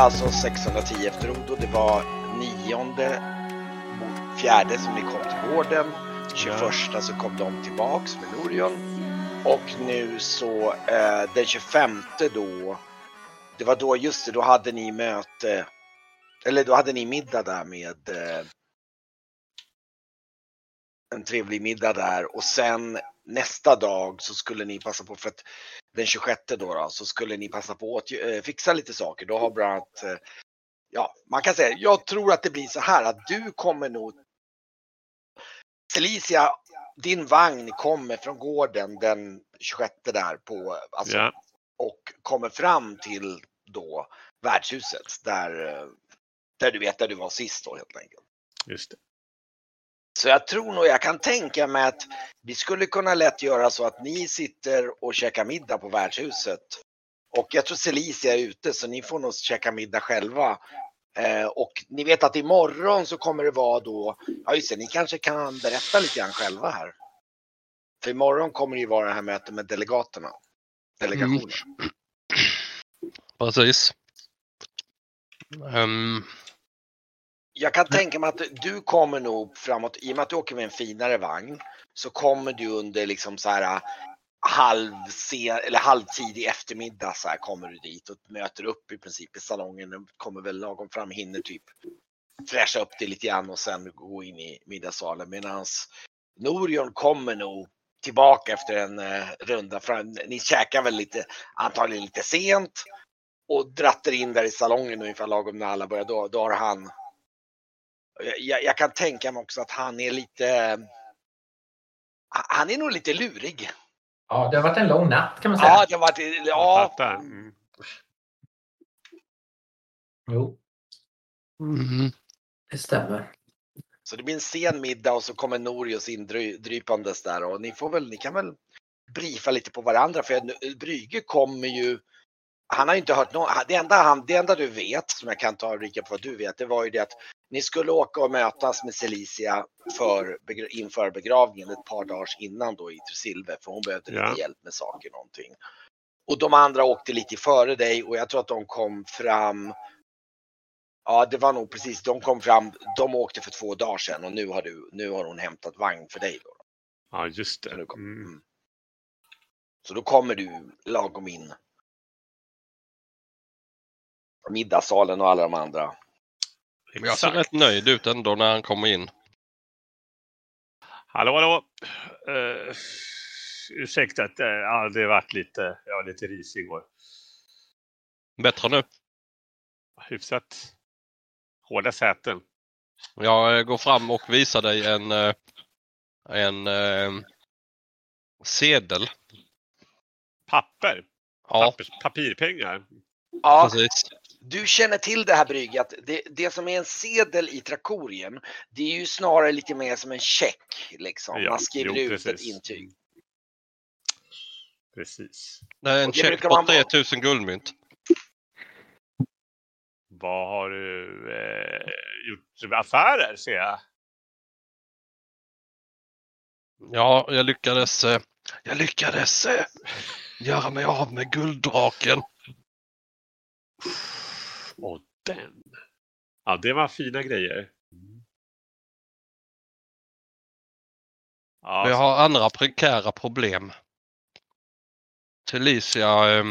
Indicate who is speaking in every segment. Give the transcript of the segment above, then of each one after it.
Speaker 1: Alltså 610 efter Odo. Det var nionde mot fjärde som ni kom till gården. 21 så kom de tillbaks med Norion. Och nu så eh, den 25 då. Det var då, just det, då hade ni möte. Eller då hade ni middag där med eh, en trevlig middag där och sen nästa dag så skulle ni passa på för att den 26 då, då så skulle ni passa på att eh, fixa lite saker. Då har bland annat, eh, ja, man kan säga, jag tror att det blir så här att du kommer nog Felicia, din vagn kommer från gården den 26 där på, alltså,
Speaker 2: Ja.
Speaker 1: och kommer fram till då värdshuset där, eh, där du vet där du var sist då helt enkelt.
Speaker 2: Just det.
Speaker 1: Så jag tror nog jag kan tänka mig att vi skulle kunna lätt göra så att ni sitter och käkar middag på värdshuset. Och jag tror Celicia är ute så ni får nog käka middag själva. Eh, och ni vet att imorgon så kommer det vara då, ja just det, ni kanske kan berätta lite grann själva här. För imorgon kommer det ju vara det här mötet med delegaterna. Delegationen. Mm.
Speaker 3: Precis. Um,
Speaker 1: jag kan tänka mig att du kommer nog framåt, i och med att du åker med en finare vagn, så kommer du under liksom så här halv eller halvtidig eftermiddag så här kommer du dit och möter upp i princip i salongen och kommer väl lagom fram, hinner typ fräscha upp det lite grann och sen gå in i middagssalen medans Norion kommer nog tillbaka efter en eh, runda fram. Ni käkar väl lite, antagligen lite sent och drattar in där i salongen ungefär lagom när alla börjar. Då, då har han jag, jag kan tänka mig också att han är lite han är nog lite lurig.
Speaker 4: Ja, det har varit en lång natt kan man säga.
Speaker 1: Ja, det har varit, ja.
Speaker 2: Mm.
Speaker 4: Jo,
Speaker 3: mm,
Speaker 4: det stämmer.
Speaker 1: så det blir en sen middag och så kommer Norius indrypandes där och ni får väl, ni kan väl briefa lite på varandra för Brygge kommer ju han har ju inte hört något. Det enda, han, det enda du vet, som jag kan ta Rika på vad du vet, det var ju det att ni skulle åka och mötas med Celicia för, inför begravningen ett par dagar innan då i Trusilve, för hon behövde
Speaker 2: Ja.
Speaker 1: lite hjälp med saker någonting. Och de andra åkte lite före dig och jag tror att de kom fram Ja, det var nog precis. De kom fram. De åkte för två dagar sedan och nu har, du, nu har hon hämtat vagn för dig. Då.
Speaker 2: Ja, just det.
Speaker 1: kom,
Speaker 2: Mm.
Speaker 1: mm. så då kommer du lagom in. Middagssalen och alla de andra.
Speaker 3: Jag ser rätt nöjd ut ändå när han kommer in.
Speaker 2: Hallå, hallå! Uh, ursäkta, att, eh, ja, det har varit lite, var lite risig igår.
Speaker 3: Bättre nu.
Speaker 2: Hyfsat hårda säten.
Speaker 3: Jag eh, går fram och visar dig en, en eh, sedel.
Speaker 2: Papper,
Speaker 3: Ja,
Speaker 2: Pappers, papirpengar.
Speaker 1: Ja,
Speaker 3: precis.
Speaker 1: Du känner till det här Brygge, att det, det som är en sedel i trakorien, det är ju snarare lite mer som en check. Liksom.
Speaker 2: Ja,
Speaker 1: Man skriver
Speaker 2: jo,
Speaker 1: ut ett
Speaker 2: precis.
Speaker 1: intyg.
Speaker 2: Precis.
Speaker 3: Är en check på
Speaker 1: man-
Speaker 3: 3000 guldmynt.
Speaker 2: Vad har du eh, gjort affärer ser jag?
Speaker 3: Ja, jag lyckades, eh, jag lyckades eh, göra mig av med gulddraken.
Speaker 2: Och den. Ja, det var fina grejer. Ja,
Speaker 3: jag har andra prekära problem. Felicia eh,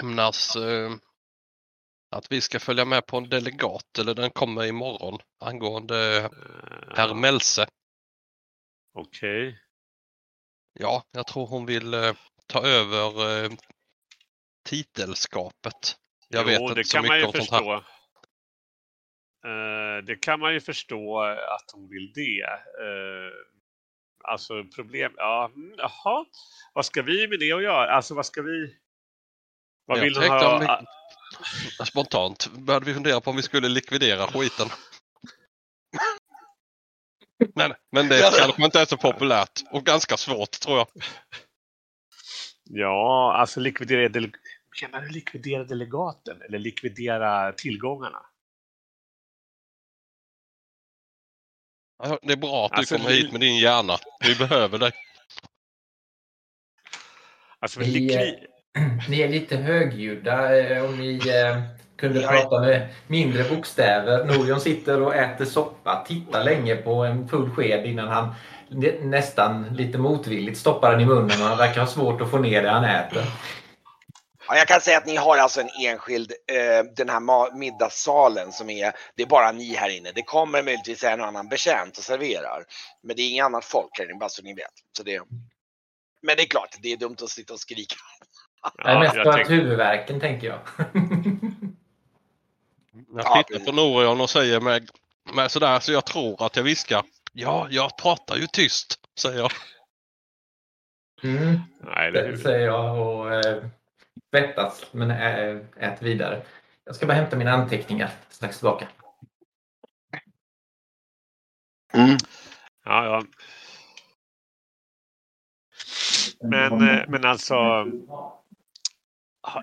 Speaker 3: ämnas eh, att vi ska följa med på en delegat, eller den kommer imorgon, angående
Speaker 2: eh,
Speaker 3: herr Melse.
Speaker 2: Okej.
Speaker 3: Ja, jag tror hon vill eh, ta över eh, titelskapet. Jag vet inte
Speaker 2: det
Speaker 3: så
Speaker 2: kan man ju
Speaker 3: mycket om sånt här.
Speaker 2: förstå. Eh, det kan man ju förstå att hon vill det. Eh, alltså problem, ja, jaha. Vad ska vi med det att göra? Alltså vad ska vi? Vad
Speaker 3: Jag
Speaker 2: vill hon ha?
Speaker 3: vi- Spontant började vi fundera på om vi skulle likvidera skiten. Men, men det
Speaker 1: Ja.
Speaker 3: kanske inte är så populärt och ganska svårt tror jag.
Speaker 2: Ja, alltså likvidera. Menar du likvidera delegaten eller likvidera tillgångarna?
Speaker 3: Det är bra att
Speaker 2: Alltså,
Speaker 3: du kommer hit med din hjärna. Vi behöver dig.
Speaker 2: Alltså likvi...
Speaker 4: Ni är lite högljudda. eh, Om ni eh, kunde
Speaker 1: Ja.
Speaker 4: prata med mindre bokstäver. Norion sitter och äter soppa, tittar länge på en full sked innan han nä- nästan lite motvilligt stoppar den i munnen och han verkar ha svårt att få ner det han äter.
Speaker 1: Ja, jag kan säga att ni har alltså en enskild, eh, den här middagssalen som är, det är bara ni här inne. Det kommer möjligtvis en och annan betjänt och serverar. Men det är inget annat folk här inne, bara så ni vet. Så det, men det är klart, det är dumt att sitta och skrika.
Speaker 4: det är mest för huvudvärken tänker jag.
Speaker 3: Jag
Speaker 1: Ja,
Speaker 3: tittar på Norion och säger med, med sådär så jag tror att jag viskar. Ja, jag pratar ju tyst, säger jag.
Speaker 4: Mm,
Speaker 2: Nej,
Speaker 4: det
Speaker 2: hur?
Speaker 4: säger jag och eh, svettas men ät vidare. Jag ska bara hämta mina anteckningar strax tillbaka.
Speaker 2: Ja, ja. Men, eh, men alltså,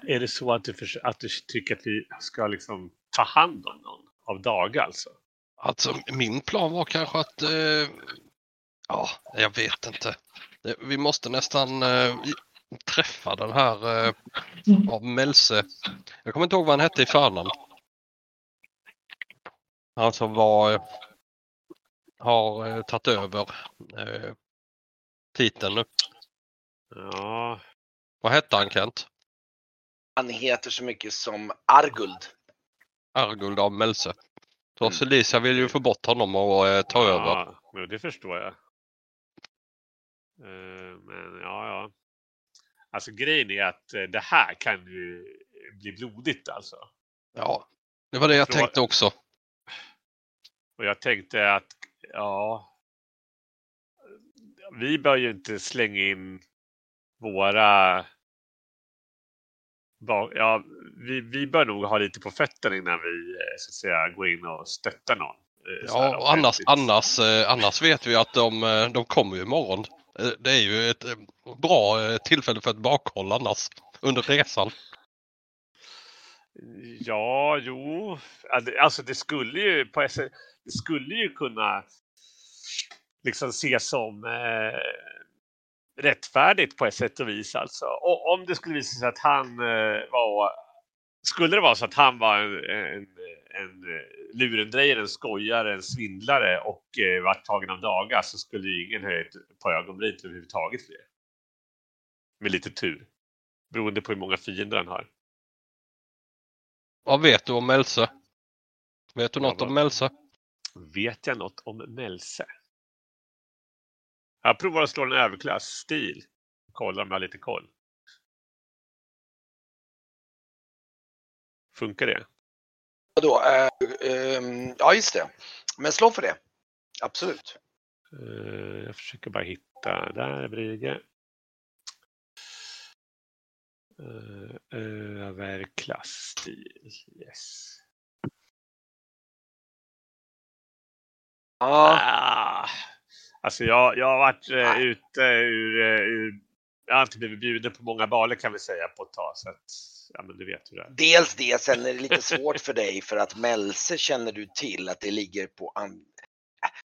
Speaker 2: är det så att du, förs- att du tycker att vi ska liksom ta hand om någon av Daga alltså?
Speaker 3: Alltså min plan var kanske att, eh, ja, jag vet inte. Vi måste nästan eh, träffa den här eh, av Melse. Jag kommer inte ihåg vad han hette i förnamn. Han som var, har eh, tagit över eh, titeln nu.
Speaker 2: Ja,
Speaker 3: Vad hette han Kent?
Speaker 1: Han heter så mycket som Arguld.
Speaker 3: Arguld av Melse. Så
Speaker 1: Mm.
Speaker 3: Felicia vill ju få bort honom och eh, ta över.
Speaker 2: ja jo, det förstår jag. Eh, Men ja, ja. Alltså grejen är att eh, det här kan ju bli blodigt alltså.
Speaker 3: Ja, det var det jag
Speaker 2: Frå-
Speaker 3: tänkte också.
Speaker 2: Och jag tänkte att, ja. Vi bör ju inte slänga in våra... Ja, vi, vi bör nog ha lite på fötterna innan vi eh, så att säga går in och stöttar någon. eh,
Speaker 3: Ja, och annars, annars, eh, annars vet vi att de, eh, de kommer ju imorgon. Eh, det är ju ett eh, bra eh, tillfälle för ett bakhåll annars under resan.
Speaker 2: Ja, jo. Alltså det skulle ju på SS, det skulle ju kunna liksom ses som eh, rättfärdigt på ett sätt och vis alltså. Och om det skulle visa sig att han eh, var skulle det vara så att han var en, en, en eh, lurendrejare, en skojare, en svindlare och eh, vart tagen av daga så skulle ju ingen höja ett på ögonbryn överhuvudtaget för det. Med lite tur. Beroende på hur många fiender han har.
Speaker 3: Vad vet du om Melse? Vet du något om Melse?
Speaker 2: Vet jag något om Melse? Jag provar att slå en överklass. Stil. Kolla om jag har lite koll. Funkar det?
Speaker 1: Vadå? Eh, ehm, ja, just det. Men slå för det. Absolut.
Speaker 2: Eh, jag försöker bara hitta. Där är Brige. Uh, överklass. Stil. Yes.
Speaker 1: Ja,
Speaker 2: Ah, alltså jag, jag har varit eh,
Speaker 1: Nej.
Speaker 2: ute ur, eh, ur... Jag har inte blivit bjuden på många baler kan vi säga på ett tag. Så att, ja men du vet hur det är.
Speaker 1: dels det, sen är det lite svårt för dig för att Mälse känner du till att det ligger på an...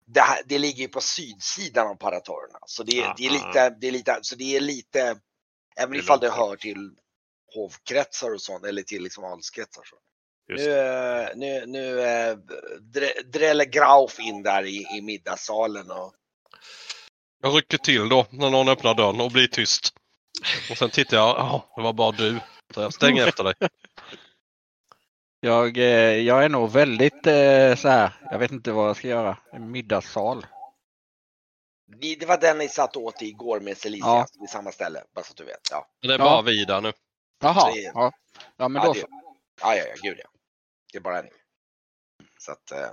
Speaker 1: det, här, det ligger ju på sydsidan av paratorerna. Så det, är- det är lite, det är lite, så det är lite, även ifall det hör till hovkretsar och sånt eller till liksom adelskretsar. Så.
Speaker 2: Just
Speaker 1: Nu, nu, nu eh, dräller Grauf in där i, i middagssalen och
Speaker 3: Jag rycker till då när någon öppnar dörren och blir tyst. Och sen tittar jag, ja det var bara du. Så jag stänger efter dig.
Speaker 5: Jag, eh, jag är nog väldigt eh, så här. Jag vet inte vad jag ska göra. En middagssal.
Speaker 1: Det var den ni satt åt igår med Celicia,
Speaker 5: Ja.
Speaker 1: vid samma ställe, bara så att du vet. Ja,
Speaker 3: Det är
Speaker 5: Ja.
Speaker 3: bara vi där nu.
Speaker 5: Jaha.
Speaker 1: Det är-
Speaker 5: Ja, ja men
Speaker 1: ja,
Speaker 5: då
Speaker 1: det,
Speaker 5: så.
Speaker 1: ja, ja, ja, gud ja. Det är bara ni. Så att, eh,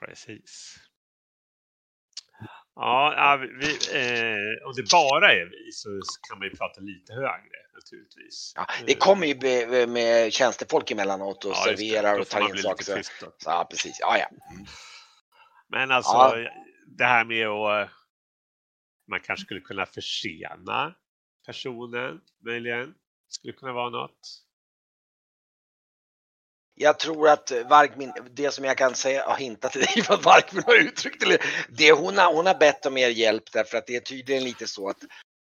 Speaker 2: Precis. Ja, vi, eh, om det bara är vi så kan man ju prata lite högre naturligtvis.
Speaker 1: ja, det kommer ju med, med tjänstefolk emellanåt och
Speaker 2: Ja,
Speaker 1: serverar och tar in saker. ja, precis. Ja, ja. Mm.
Speaker 2: Men alltså
Speaker 1: Ja.
Speaker 2: det här med att man kanske skulle kunna försena personen möjligen. Skulle kunna vara något.
Speaker 1: Jag tror att Vargmin, det som jag kan säga, har hintat till dig vad Vargmin har uttryckt, eller det hon har, hon har bett om er hjälp därför att det är tydligen lite så att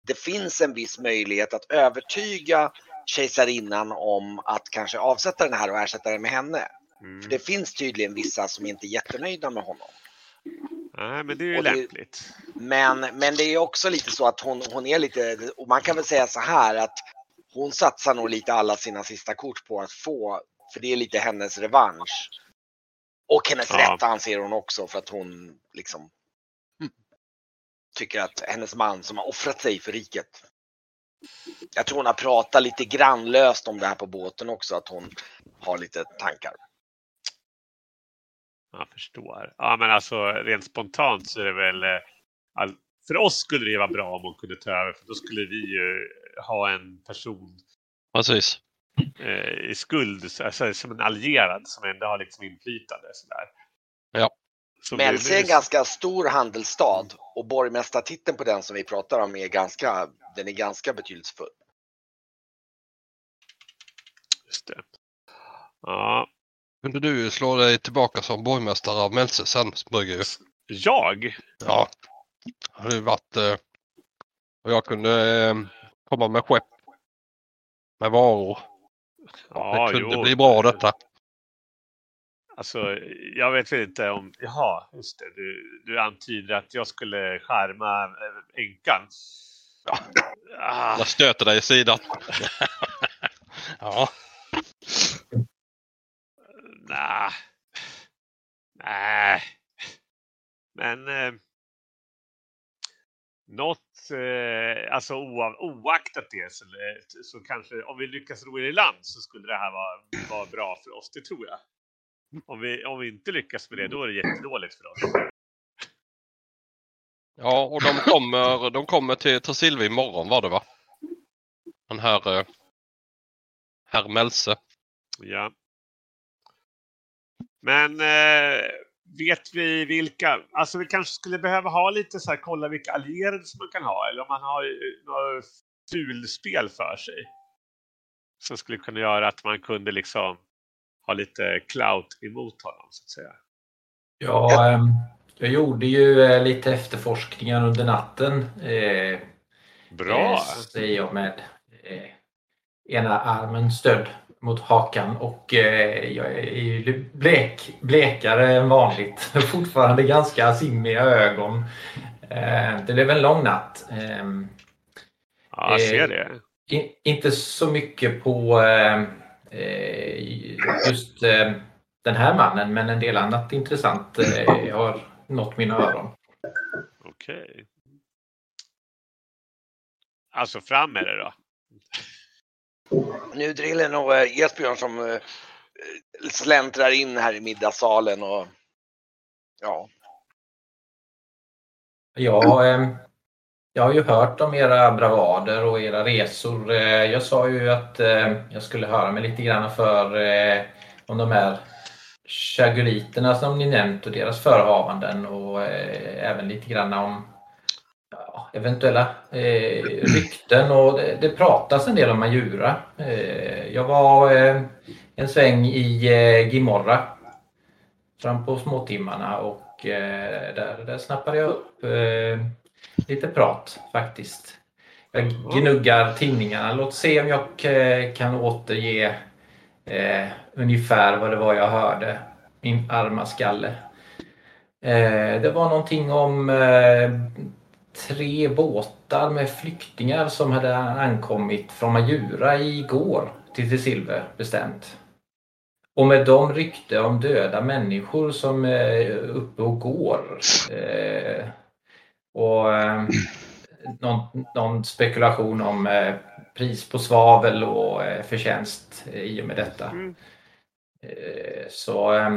Speaker 1: det finns en viss möjlighet att övertyga kejsarinnan om att kanske avsätta den här och ersätta den med henne.
Speaker 2: Mm.
Speaker 1: För det finns tydligen vissa som inte är jättenöjda med honom.
Speaker 2: Nej, men det är ju
Speaker 1: det-
Speaker 2: lämpligt.
Speaker 1: Men, men det är också lite så att hon, hon är lite, och man kan väl säga så här att hon satsar nog lite alla sina sista kort på att få, för det är lite hennes revansch. Och hennes
Speaker 2: Ja.
Speaker 1: rätt anser hon också för att hon liksom tycker att hennes man som har offrat sig för riket. Jag tror hon har pratat lite grannlöst om det här på båten också, att hon har lite tankar.
Speaker 2: Jag förstår. Ja, men alltså rent spontant så är det väl... eh. För oss skulle det vara bra om hon kunde ta över, för då skulle vi ju ha en person
Speaker 3: Precis.
Speaker 2: Eh, i skuld, alltså, som en allierad som ändå har liksom inflytande. Sådär.
Speaker 3: Ja.
Speaker 2: Så
Speaker 1: Mälse är en ganska stor handelsstad och borgmästartiteln på den som vi pratar om är ganska, den är ganska betydelsefull.
Speaker 2: Just det. Ja,
Speaker 3: Kunde du slå dig tillbaka som borgmästare av Mälse sen, Brygge?
Speaker 2: jag?
Speaker 3: Ja. Det hade varit... Eh, och jag kunde eh, komma med skepp. Med varor.
Speaker 2: Ja,
Speaker 3: det kunde
Speaker 2: jo.
Speaker 3: bli bra detta.
Speaker 2: Alltså, jag vet väl inte om... Jaha, just det. Du, du antyder att jag skulle skärma eh, änkan.
Speaker 3: Ja.
Speaker 2: Ah,
Speaker 3: Jag stöter dig i sidan. ja.
Speaker 2: nej. Nej. Men... Eh, något... Eh, alltså oav, oaktat det så, så kanske om vi lyckas ro er i land så skulle det här vara, vara bra för oss. Det tror jag. Om vi, om vi inte lyckas med det, då är det jättedåligt för oss.
Speaker 3: Ja, och de kommer, de kommer till Tresilve imorgon var det va? Den här... Eh, herr Mälse.
Speaker 2: Ja. Men eh, vet vi vilka, alltså vi kanske skulle behöva ha lite så här, kolla vilka allierade som man kan ha eller om man har eh, något fulspel för sig. Som skulle kunna göra att man kunde liksom ha lite clout emot honom så att säga.
Speaker 4: Ja, ehm, jag gjorde ju eh, lite efterforskningar under natten. eh,
Speaker 2: Bra!
Speaker 4: eh, Säger jag med ena armen stödd mot hakan och eh, jag är ju blek, blekare än vanligt. Fortfarande ganska simmiga ögon. Eh, Det blev en lång natt. Ehm,
Speaker 2: Ja, jag ser
Speaker 4: eh,
Speaker 2: det.
Speaker 4: In, inte så mycket på eh, eh, just eh, den här mannen, men en del annat intressant eh, har nått mina öron.
Speaker 2: Okej. Alltså fram med det då.
Speaker 1: Nu driller nog eh, Esbjörn som eh, släntrar in här i middagssalen och ja,
Speaker 4: Ja, eh, jag har ju hört om era bravader och era resor. Jag sa ju att jag skulle höra mig lite grann för om de här chaguriterna som ni nämnt och deras förehavanden och även lite grann om eventuella eh, rykten och det, det pratas en del om Majura. Eh, jag var eh, en sväng i eh, Gimorra fram på småtimmarna och eh, där, där snappade jag upp eh, lite prat faktiskt. Jag gnuggar tidningarna. Låt se om jag eh, kan återge eh, ungefär vad det var jag hörde. Min arma skalle. Eh, det var någonting om eh, tre båtar med flyktingar som hade ankommit från Majura igår till Tresilve bestämt. Och med dem rykte om döda människor som är uppe och går. Eh, och eh, någon, någon spekulation om eh, pris på svavel och eh, förtjänst eh, i och med detta.
Speaker 2: Mm.
Speaker 4: Eh, så eh,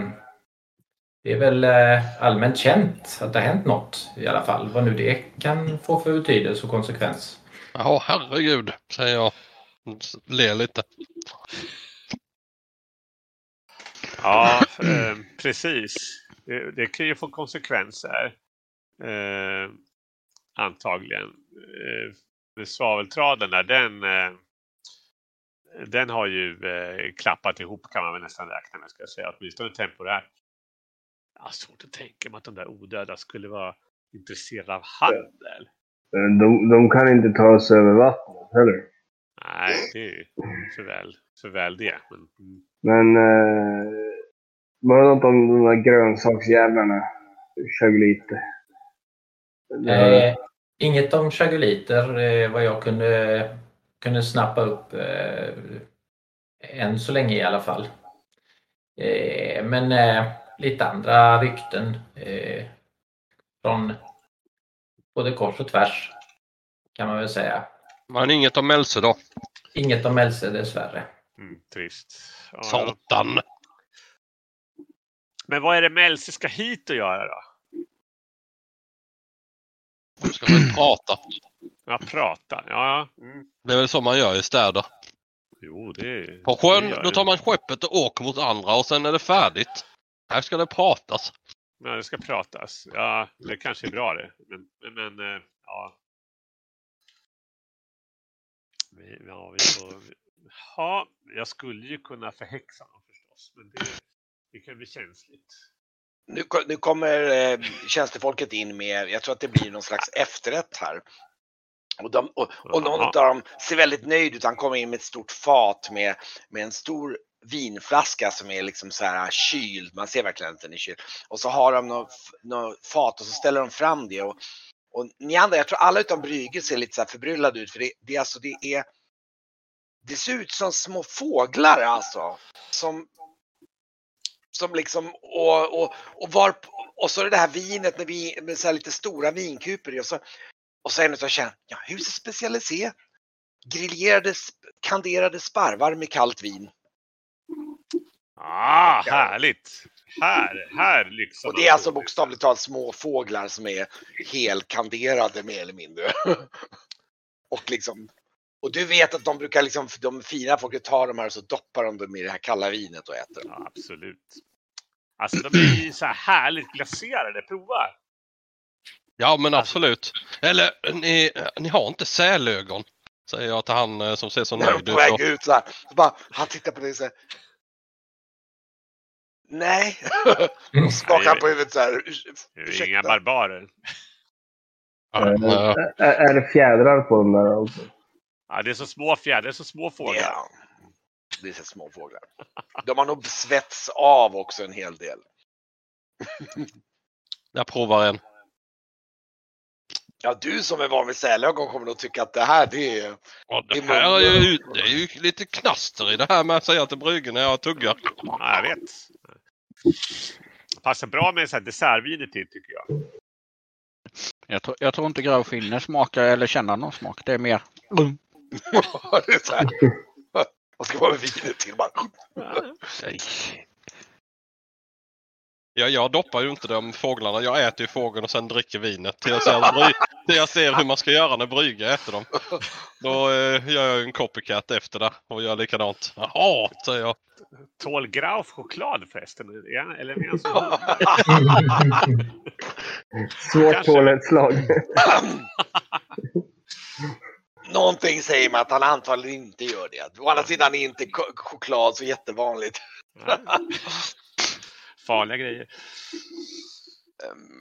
Speaker 4: det är väl eh, allmänt känt att det har hänt något i alla fall. Vad nu det kan få för betydelse och konsekvens.
Speaker 3: Ja, herregud, säger jag. Ler lite.
Speaker 2: Ja, eh, precis. Det, det kan ju få konsekvenser. Eh, antagligen. Eh, svaveltraden där, den, eh, den har ju eh, klappat ihop kan man väl nästan räkna med, ska jag säga. Åtminstone temporärt. Jag har svårt att tänka mig att de där odöda skulle vara intresserade av handel.
Speaker 6: De, de kan inte ta sig över vattnet heller.
Speaker 2: Nej, det är ju för väl, för väl det. Men, mm.
Speaker 6: Men eh, var det något om de där grönsaksjävlarna? Chagolite?
Speaker 4: Eh, inget om chagoliter eh, vad jag kunde, kunde snappa upp. Eh, än så länge i alla fall. Eh, men eh, lite andra rykten. Eh, från både kors och tvärs. Kan man väl säga.
Speaker 3: Men inget om Melse då?
Speaker 4: Inget om Else dessvärre.
Speaker 2: Mm, trist. Ja.
Speaker 3: Satan!
Speaker 2: Men vad är det Melse ska hit och göra då?
Speaker 3: De ska väl prata.
Speaker 2: Ja, prata. Ja, ja. Mm.
Speaker 3: Det är väl så man gör i städer.
Speaker 2: Jo, det
Speaker 3: På
Speaker 2: det
Speaker 3: sjön,
Speaker 2: gör
Speaker 3: då
Speaker 2: det.
Speaker 3: tar man skeppet och åker mot andra och sen är det färdigt. Här ska det pratas.
Speaker 2: Ja, det ska pratas. Ja, det kanske är bra det. Men, men, eh, ja. Vi, ja, vi får... Ja, jag skulle ju kunna förhäxa dem förstås. Men det, det kan bli känsligt.
Speaker 1: Nu, nu kommer eh, tjänstefolket in med, jag tror att det blir någon slags efterrätt här. Och, de, och, och någon av dem ser väldigt nöjd ut. Han kommer in med ett stort fat med, med en stor vinflaska som är liksom så här kyld. Man ser verkligen att den är kyld. Och så har de något, något fat och så ställer de fram det. Och, och ni andra, jag tror alla utom Brygge ser lite så här förbryllade ut. För det, det, är alltså, det är det ser ut som små fåglar alltså. Som, som liksom, och, och, och, var, och så är det det här vinet med, vi, med så här lite stora vinkuper i. Och så, och så en utav tjejerna, ja, husets specialitet. Griljerade, kanderade sparvar med kallt vin.
Speaker 2: Ah, härligt! Här, här lyxar
Speaker 1: Och det är alltså bokstavligt talat små fåglar som är helkanderade mer eller mindre. och liksom, och du vet att de brukar liksom, de fina folket tar de här och så doppar de dem i det här kalla vinet och äter.
Speaker 2: Ja, absolut. Alltså de är ju så här härligt glaserade. Prova!
Speaker 3: Ja men absolut. Eller ni, ni har inte sälögon? Säger jag till han eh, som ser så nöjd ut.
Speaker 1: på väg ut så här. Så bara, han tittar på dig och säger Nej. och skakar han på huvudet så här. "Urs-
Speaker 2: Det är inga barbarer.
Speaker 6: Är, är det fjädrar på dem där också?
Speaker 2: Ja, det är så små fjädrar, det är så små fåglar.
Speaker 1: Ja. Det är så små fåglar. De har nog svets av också en hel del.
Speaker 3: Jag provar en.
Speaker 1: Ja, du som är van vid sälögon kommer nog tycka att det här det är...
Speaker 3: Ja, det, här är ju, det är ju lite knaster i det här med att säga till bryggen när jag tuggar.
Speaker 2: Ja, jag vet. Passar bra med så här dessertviner till tycker jag.
Speaker 5: Jag, tror- jag tror inte Graf hinner smaka eller känna någon smak. Det är mer... Mm.
Speaker 1: det är så här. Vad ska man med vinet till?
Speaker 3: Ja, jag doppar ju inte de fåglarna. Jag äter ju fågeln och sen dricker vinet. Till jag ser, bry, till jag ser hur man ska göra när Brygge äter dem. Då eh, gör jag en copycat efter det och gör likadant. Jaha, säger jag.
Speaker 2: Tål Grauf choklad förresten? Eller han så?
Speaker 6: Svårt
Speaker 2: Kanske.
Speaker 6: toalettslag.
Speaker 1: Någonting säger mig att han antagligen inte gör det. Å andra sidan är inte choklad så jättevanligt.
Speaker 2: Farliga grejer.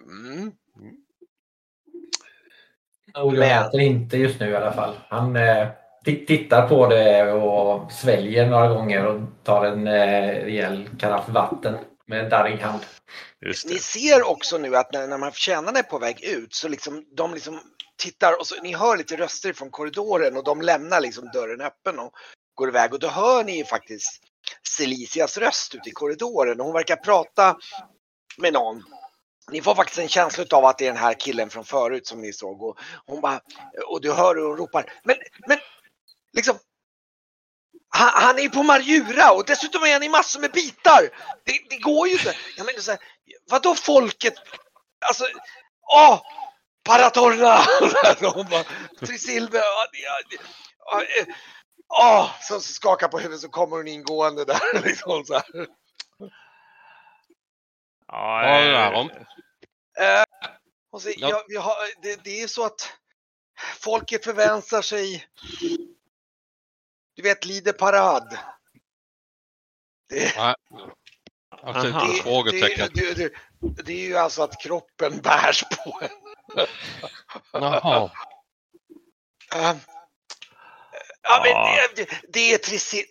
Speaker 1: Mm.
Speaker 4: Oliver
Speaker 1: Men-
Speaker 4: äter inte just nu i alla fall. Han eh, ti- tittar på det och sväljer några gånger och tar en eh, rejäl karaff vatten med darrig hand.
Speaker 2: Just
Speaker 1: Ni ser också nu att när, när man tjänarna är på väg ut så liksom de liksom tittar och så ni hör lite röster från korridoren och de lämnar liksom dörren öppen och går iväg och då hör ni ju faktiskt Celicias röst ute i korridoren och hon verkar prata med någon. Ni får faktiskt en känsla av att det är den här killen från förut som ni såg och hon bara och du hör hur hon ropar men men liksom han, han är ju på Marjura och dessutom är han i massor med bitar. Det, det går ju inte. Jag menar så här, vadå folket? Alltså, åh! Paratorna! De åh! Så skakar på huvudet så kommer hon ingående där liksom så här.
Speaker 2: Ja,
Speaker 3: Ja, det
Speaker 2: eh,
Speaker 3: är de.
Speaker 1: Eh, och så,
Speaker 3: Ja.
Speaker 1: jag, jag har, det, det är så att folket förväntar sig, du vet, Lider Parad. Det,
Speaker 3: Nej. Jag ser ut
Speaker 2: Aha.
Speaker 3: som ett frågetecken.
Speaker 1: Det, det, det, det är ju alltså att kroppen bärs på en.
Speaker 3: Jaha.
Speaker 1: Eh, ja, men det, det är Trisil...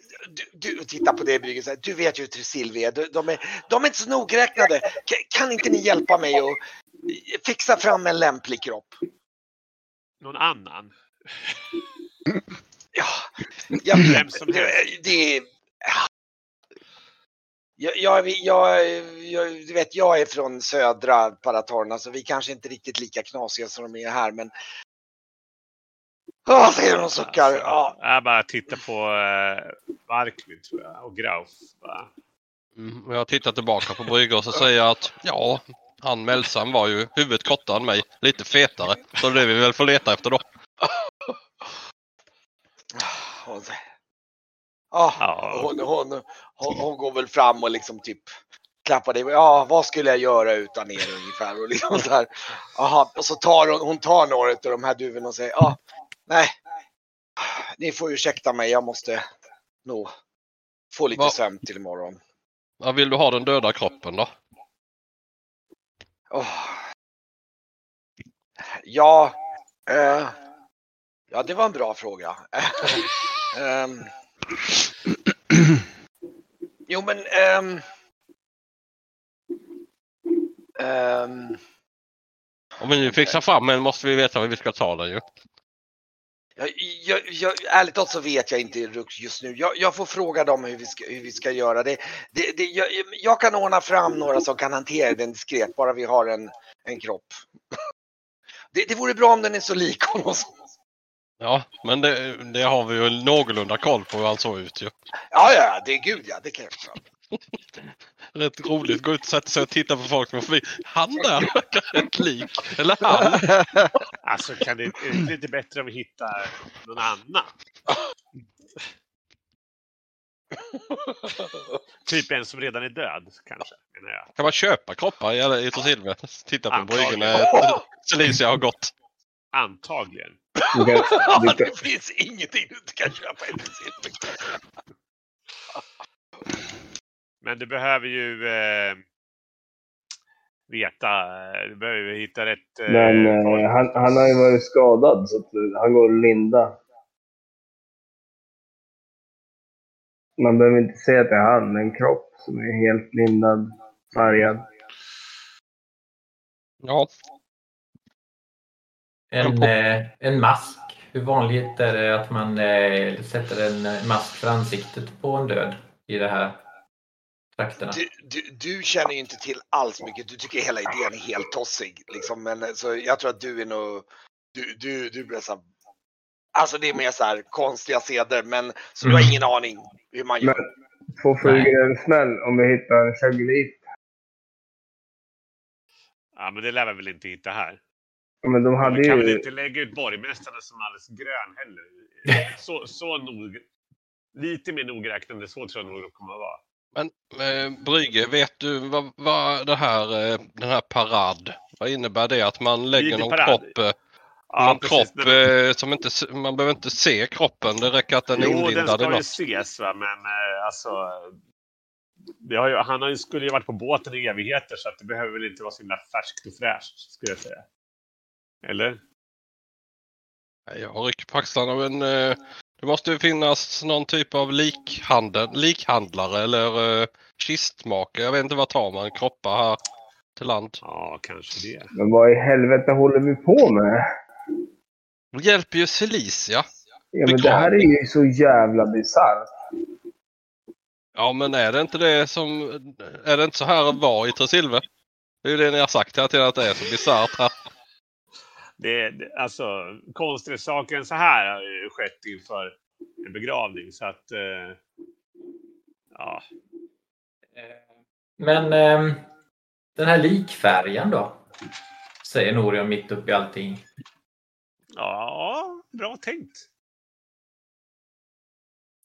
Speaker 1: Du, du, titta på det Brygge, så här, du vet ju hur Trisilvi är. De, de är. de är inte så nogräknade. Kan, kan inte ni hjälpa mig att fixa fram en lämplig kropp?
Speaker 2: Någon annan?
Speaker 1: Ja, jag,
Speaker 2: Vem som
Speaker 1: det,
Speaker 2: helst.
Speaker 1: det är... Jag, jag, jag, jag, du vet, jag är från södra Paratorna så vi kanske inte är riktigt lika knasiga som de är här men... Åh, säger de och suckar.
Speaker 2: Alltså,
Speaker 1: Ja.
Speaker 2: Jag bara tittar på uh, Barkvid tror jag och Grauf. va?
Speaker 3: Mm, jag tittar tillbaka på Brygge och så säger jag att ja, han Melsan var ju huvudet kortare än mig, lite fetare. Så det är vi väl får leta efter då.
Speaker 1: Hon, ja,
Speaker 2: Ja.
Speaker 1: hon, hon, hon, hon går väl fram och liksom typ klappar dig. Ja, vad skulle jag göra utan er ungefär? Och liksom så här. Aha, och så tar hon, hon tar några av de här duvorna och säger ja, nej. Ni får ursäkta mig, jag måste nog få lite
Speaker 3: Va-
Speaker 1: sömn till imorgon.
Speaker 3: Vad vill du ha den döda kroppen då?
Speaker 1: Åh. Ja, eh, ja, det var en bra fråga. Ehm. jo, men... ehm, ehm,
Speaker 3: Om vi nu fixar fram en måste vi veta var vi ska ta den ju.
Speaker 1: Jag, jag, jag, ärligt talat så vet jag inte Rux, just nu. Jag, jag får fråga dem hur vi ska, hur vi ska göra. Det, det, det, jag, kan ordna fram några som kan hantera den diskret, bara vi har en, en kropp. Det, det vore bra om den är så lik honom. som-
Speaker 3: Ja, men det, det har vi ju någorlunda koll på hur han såg ut ju.
Speaker 1: Ja, ja, det är gud ja, det kan jag fram.
Speaker 3: Rätt roligt, gå ut och sätta sig och titta på folk som är förbi. Han där verkar rätt lik. Eller han.
Speaker 2: Alltså kan det, är det lite bättre om vi hittar någon annan? Typ en som redan är död kanske, menar jag.
Speaker 3: Kan man köpa kroppar i, Torsilve? Titta på bryggen när Celicia har gått.
Speaker 2: Antagligen.
Speaker 6: Du kan,
Speaker 1: Ja,
Speaker 6: du kan,
Speaker 1: det finns ingenting du inte kan köpa i princip.
Speaker 2: Men du behöver ju eh, veta, eh, du behöver ju hitta rätt eh,
Speaker 6: men eh, han, han har ju varit skadad så att eh, han går linda. Man behöver inte säga att det är han, en kropp som är helt lindad, färgad.
Speaker 3: Ja,
Speaker 4: En, eh, en mask. Hur vanligt är det att man eh, sätter en mask för ansiktet på en död i de här trakterna?
Speaker 1: Du, du, du känner ju inte till alls mycket. Du tycker hela idén är helt tossig. Liksom. Men, eh, så jag tror att du är nog... Du, du, du blir så här, Alltså det är mer så här konstiga seder, men så du har
Speaker 4: Mm.
Speaker 1: ingen aning hur man gör.
Speaker 6: Men två flugor i en smäll om vi hittar en chagulit.
Speaker 2: Ja, men det lär vi väl inte hitta här.
Speaker 6: Men de hade
Speaker 2: Vi kan väl
Speaker 6: ju...
Speaker 2: inte lägga ut borgmästaren som alldeles grön heller. Så, så nog, lite mer nogräknande, så tror jag nog det kommer att vara.
Speaker 3: Men eh, Brygge, vet du vad, vad det här, eh, den här parad, vad innebär det? Att man lägger någon kropp, eh,
Speaker 2: Ja,
Speaker 3: någon
Speaker 2: precis.
Speaker 3: kropp eh, som inte, man behöver inte se kroppen, det räcker att den är
Speaker 2: Jo, den
Speaker 3: inlindad i
Speaker 2: ska ju ses va, men eh, alltså. Har ju, han har ju, skulle ju varit på båten i evigheter så att det behöver väl inte vara så himla färskt och fräscht skulle jag säga. Eller?
Speaker 3: Jag rycker på axlarna men eh, det måste ju finnas någon typ av likhandel, likhandlare eller eh, kistmakare. Jag vet inte vad tar man kroppar här till land.
Speaker 2: Ja, kanske det.
Speaker 6: Men vad i helvete håller vi på med?
Speaker 3: Det hjälper ju Celicia.
Speaker 6: Ja, men det här är ju så jävla bisarrt.
Speaker 3: Ja men är det inte det som, är det inte så här att vara i Tresilve? Det är ju det ni har sagt hela tiden att det är så bisarrt här.
Speaker 2: Det, det alltså, konstigare saker än så här har ju skett inför en begravning. Så att, eh, ja.
Speaker 4: Men ehm, den här likfärgen då? Säger Norion mitt uppe i allting.
Speaker 2: ja, bra tänkt.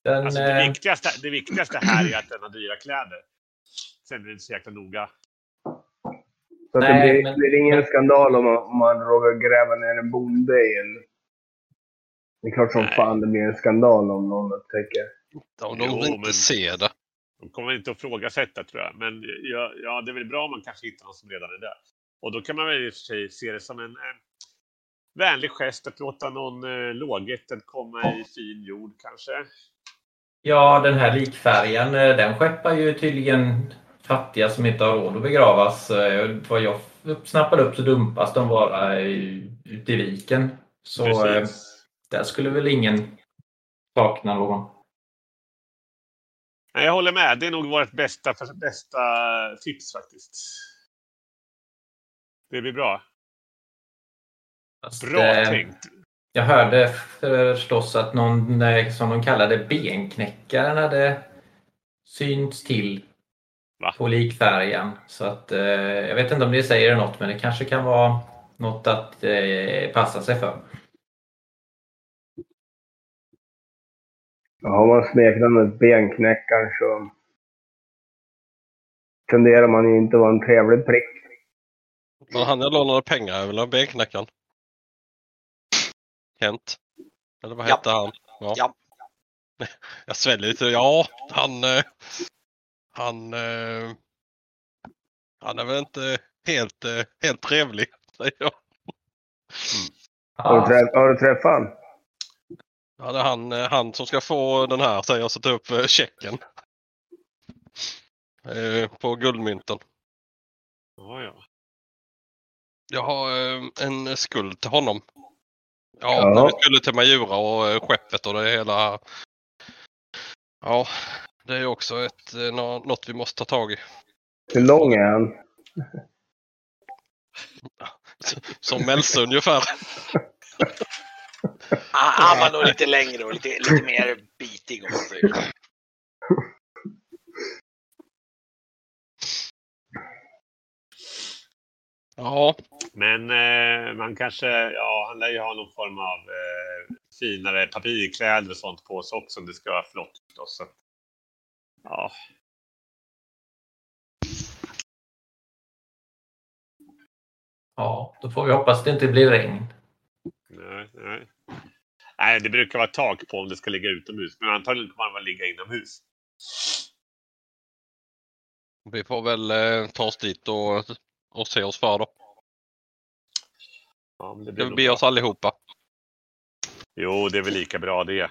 Speaker 4: Den,
Speaker 2: Alltså, det,
Speaker 4: eh,
Speaker 2: viktigaste, det viktigaste här är att den har dyra kläder. Sen är det inte så jäkla noga.
Speaker 6: Så att
Speaker 4: Nej,
Speaker 6: det blir,
Speaker 4: men-
Speaker 6: blir ingen skandal om man, om man råkar gräva ner en bonde i en... Det är klart som
Speaker 2: Nej.
Speaker 6: fan det blir en skandal om någon upptäcker.
Speaker 3: Om de
Speaker 2: Jo,
Speaker 3: inte
Speaker 2: men-
Speaker 3: ser det.
Speaker 2: De kommer inte att ifrågasätta tror jag. Men ja, ja, det är väl bra om man kanske hittar någon som redan är där. Och då kan man väl i och för sig se det som en... en vänlig gest att låta någon eh, lågättad komma i fin jord kanske.
Speaker 4: Ja, den här likfärgen, eh, den skeppar ju tydligen fattiga som inte har råd att begravas. Eh, Vad jag snappade upp så dumpas de bara ute i viken. Så eh,
Speaker 2: Precis.
Speaker 4: där skulle väl ingen sakna någon.
Speaker 2: Nej, jag håller med. Det är nog vårt bästa, bästa tips faktiskt. Det blir bra.
Speaker 4: Fast,
Speaker 2: Bra
Speaker 4: eh,
Speaker 2: tänkt.
Speaker 4: Jag hörde förstås att någon, eh, som de kallade benknäckaren, hade synts till
Speaker 2: Va?
Speaker 4: på likfärgen. Så att eh, jag vet inte om det säger något, men det kanske kan vara något att eh, passa sig för.
Speaker 6: Har man smeknamnet Benknäckaren så tenderar man ju inte att vara en trevlig prick.
Speaker 3: Men han jag lånade pengar är väl en benknäckaren? Kent? Eller vad
Speaker 1: Ja.
Speaker 3: hette han?
Speaker 1: Ja.
Speaker 3: Jag sväljer lite. Ja, han... eh, Han... eh, Han är väl inte helt, eh, helt trevlig, säger jag.
Speaker 6: Har du,
Speaker 4: Ja,
Speaker 6: träff, har du träffat han?
Speaker 3: Ja, det är han, eh, han som ska få den här, säger jag, så ta upp eh, checken. Eh, På guldmynten.
Speaker 2: Ja, ja.
Speaker 3: Jag har eh, en skuld till honom. Ja,
Speaker 6: Ja.
Speaker 3: när vi skulle till Majura och skeppet och det hela. Ja, det är också ett, eh, nå- något vi måste ta tag i.
Speaker 6: Hur lång är han?
Speaker 3: Som Melse ungefär.
Speaker 1: Ah, Han var nog lite längre och lite, lite mer bitig om man säger så.
Speaker 3: Ja,
Speaker 2: Men eh, man kanske, ja, han lär ju ha någon form av eh, finare papirkläder och sånt på sig också om det ska vara flott förstås. Så. Ja,
Speaker 4: ja, då får vi hoppas det inte blir regn.
Speaker 2: nej, nej. Nej, det brukar vara tak på om det ska ligga utomhus, men antagligen kommer väl ligga inomhus.
Speaker 3: vi får väl eh, ta oss dit och, och se oss för då.
Speaker 2: Ja, men det blir
Speaker 3: be
Speaker 2: bra.
Speaker 3: oss allihopa?
Speaker 2: Jo, det är väl lika bra det.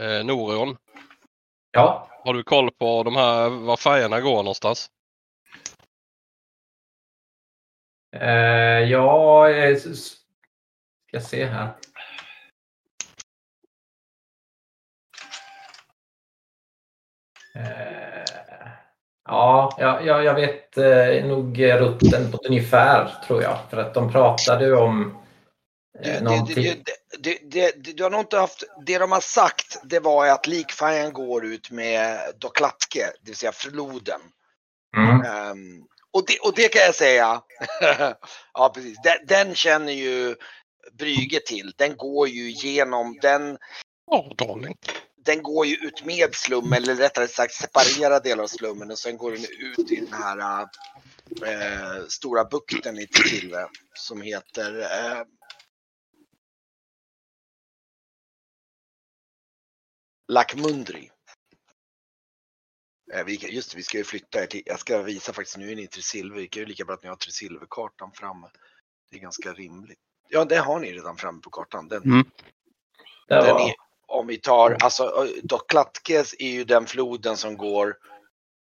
Speaker 3: Eh, Norion,
Speaker 4: Ja,
Speaker 3: har du koll på de här, var färgerna går någonstans?
Speaker 4: eh, ja, eh, ska se här. Eh, ja, ja, ja, jag vet eh, nog rutten på ett ungefär tror jag. För att de pratade om
Speaker 1: Du,
Speaker 4: eh,
Speaker 1: det, har nog inte haft, de har sagt det var att likfärgen går ut med Doklatke, det vill säga floden.
Speaker 4: Mm.
Speaker 1: Ehm, och, det, och det kan jag säga, ja precis, den, den känner ju Brygge till. Den går ju genom, den,
Speaker 3: darling.
Speaker 1: den går ju ut med slummen, eller rättare sagt separerar delar av slummen och sen går den ut i den här eh, stora bukten i Tilve som heter eh, Lackmundri. Eh, just det, vi ska ju flytta er till, jag ska visa faktiskt, nu är ni till Silver, det är ju lika bra att ni har till Silverkartan framme. Det är ganska rimligt. Ja, det har ni redan framme på kartan. Den,
Speaker 3: Mm.
Speaker 1: Den
Speaker 4: var,
Speaker 1: är, om vi tar, alltså Doklatkes är ju den floden som går,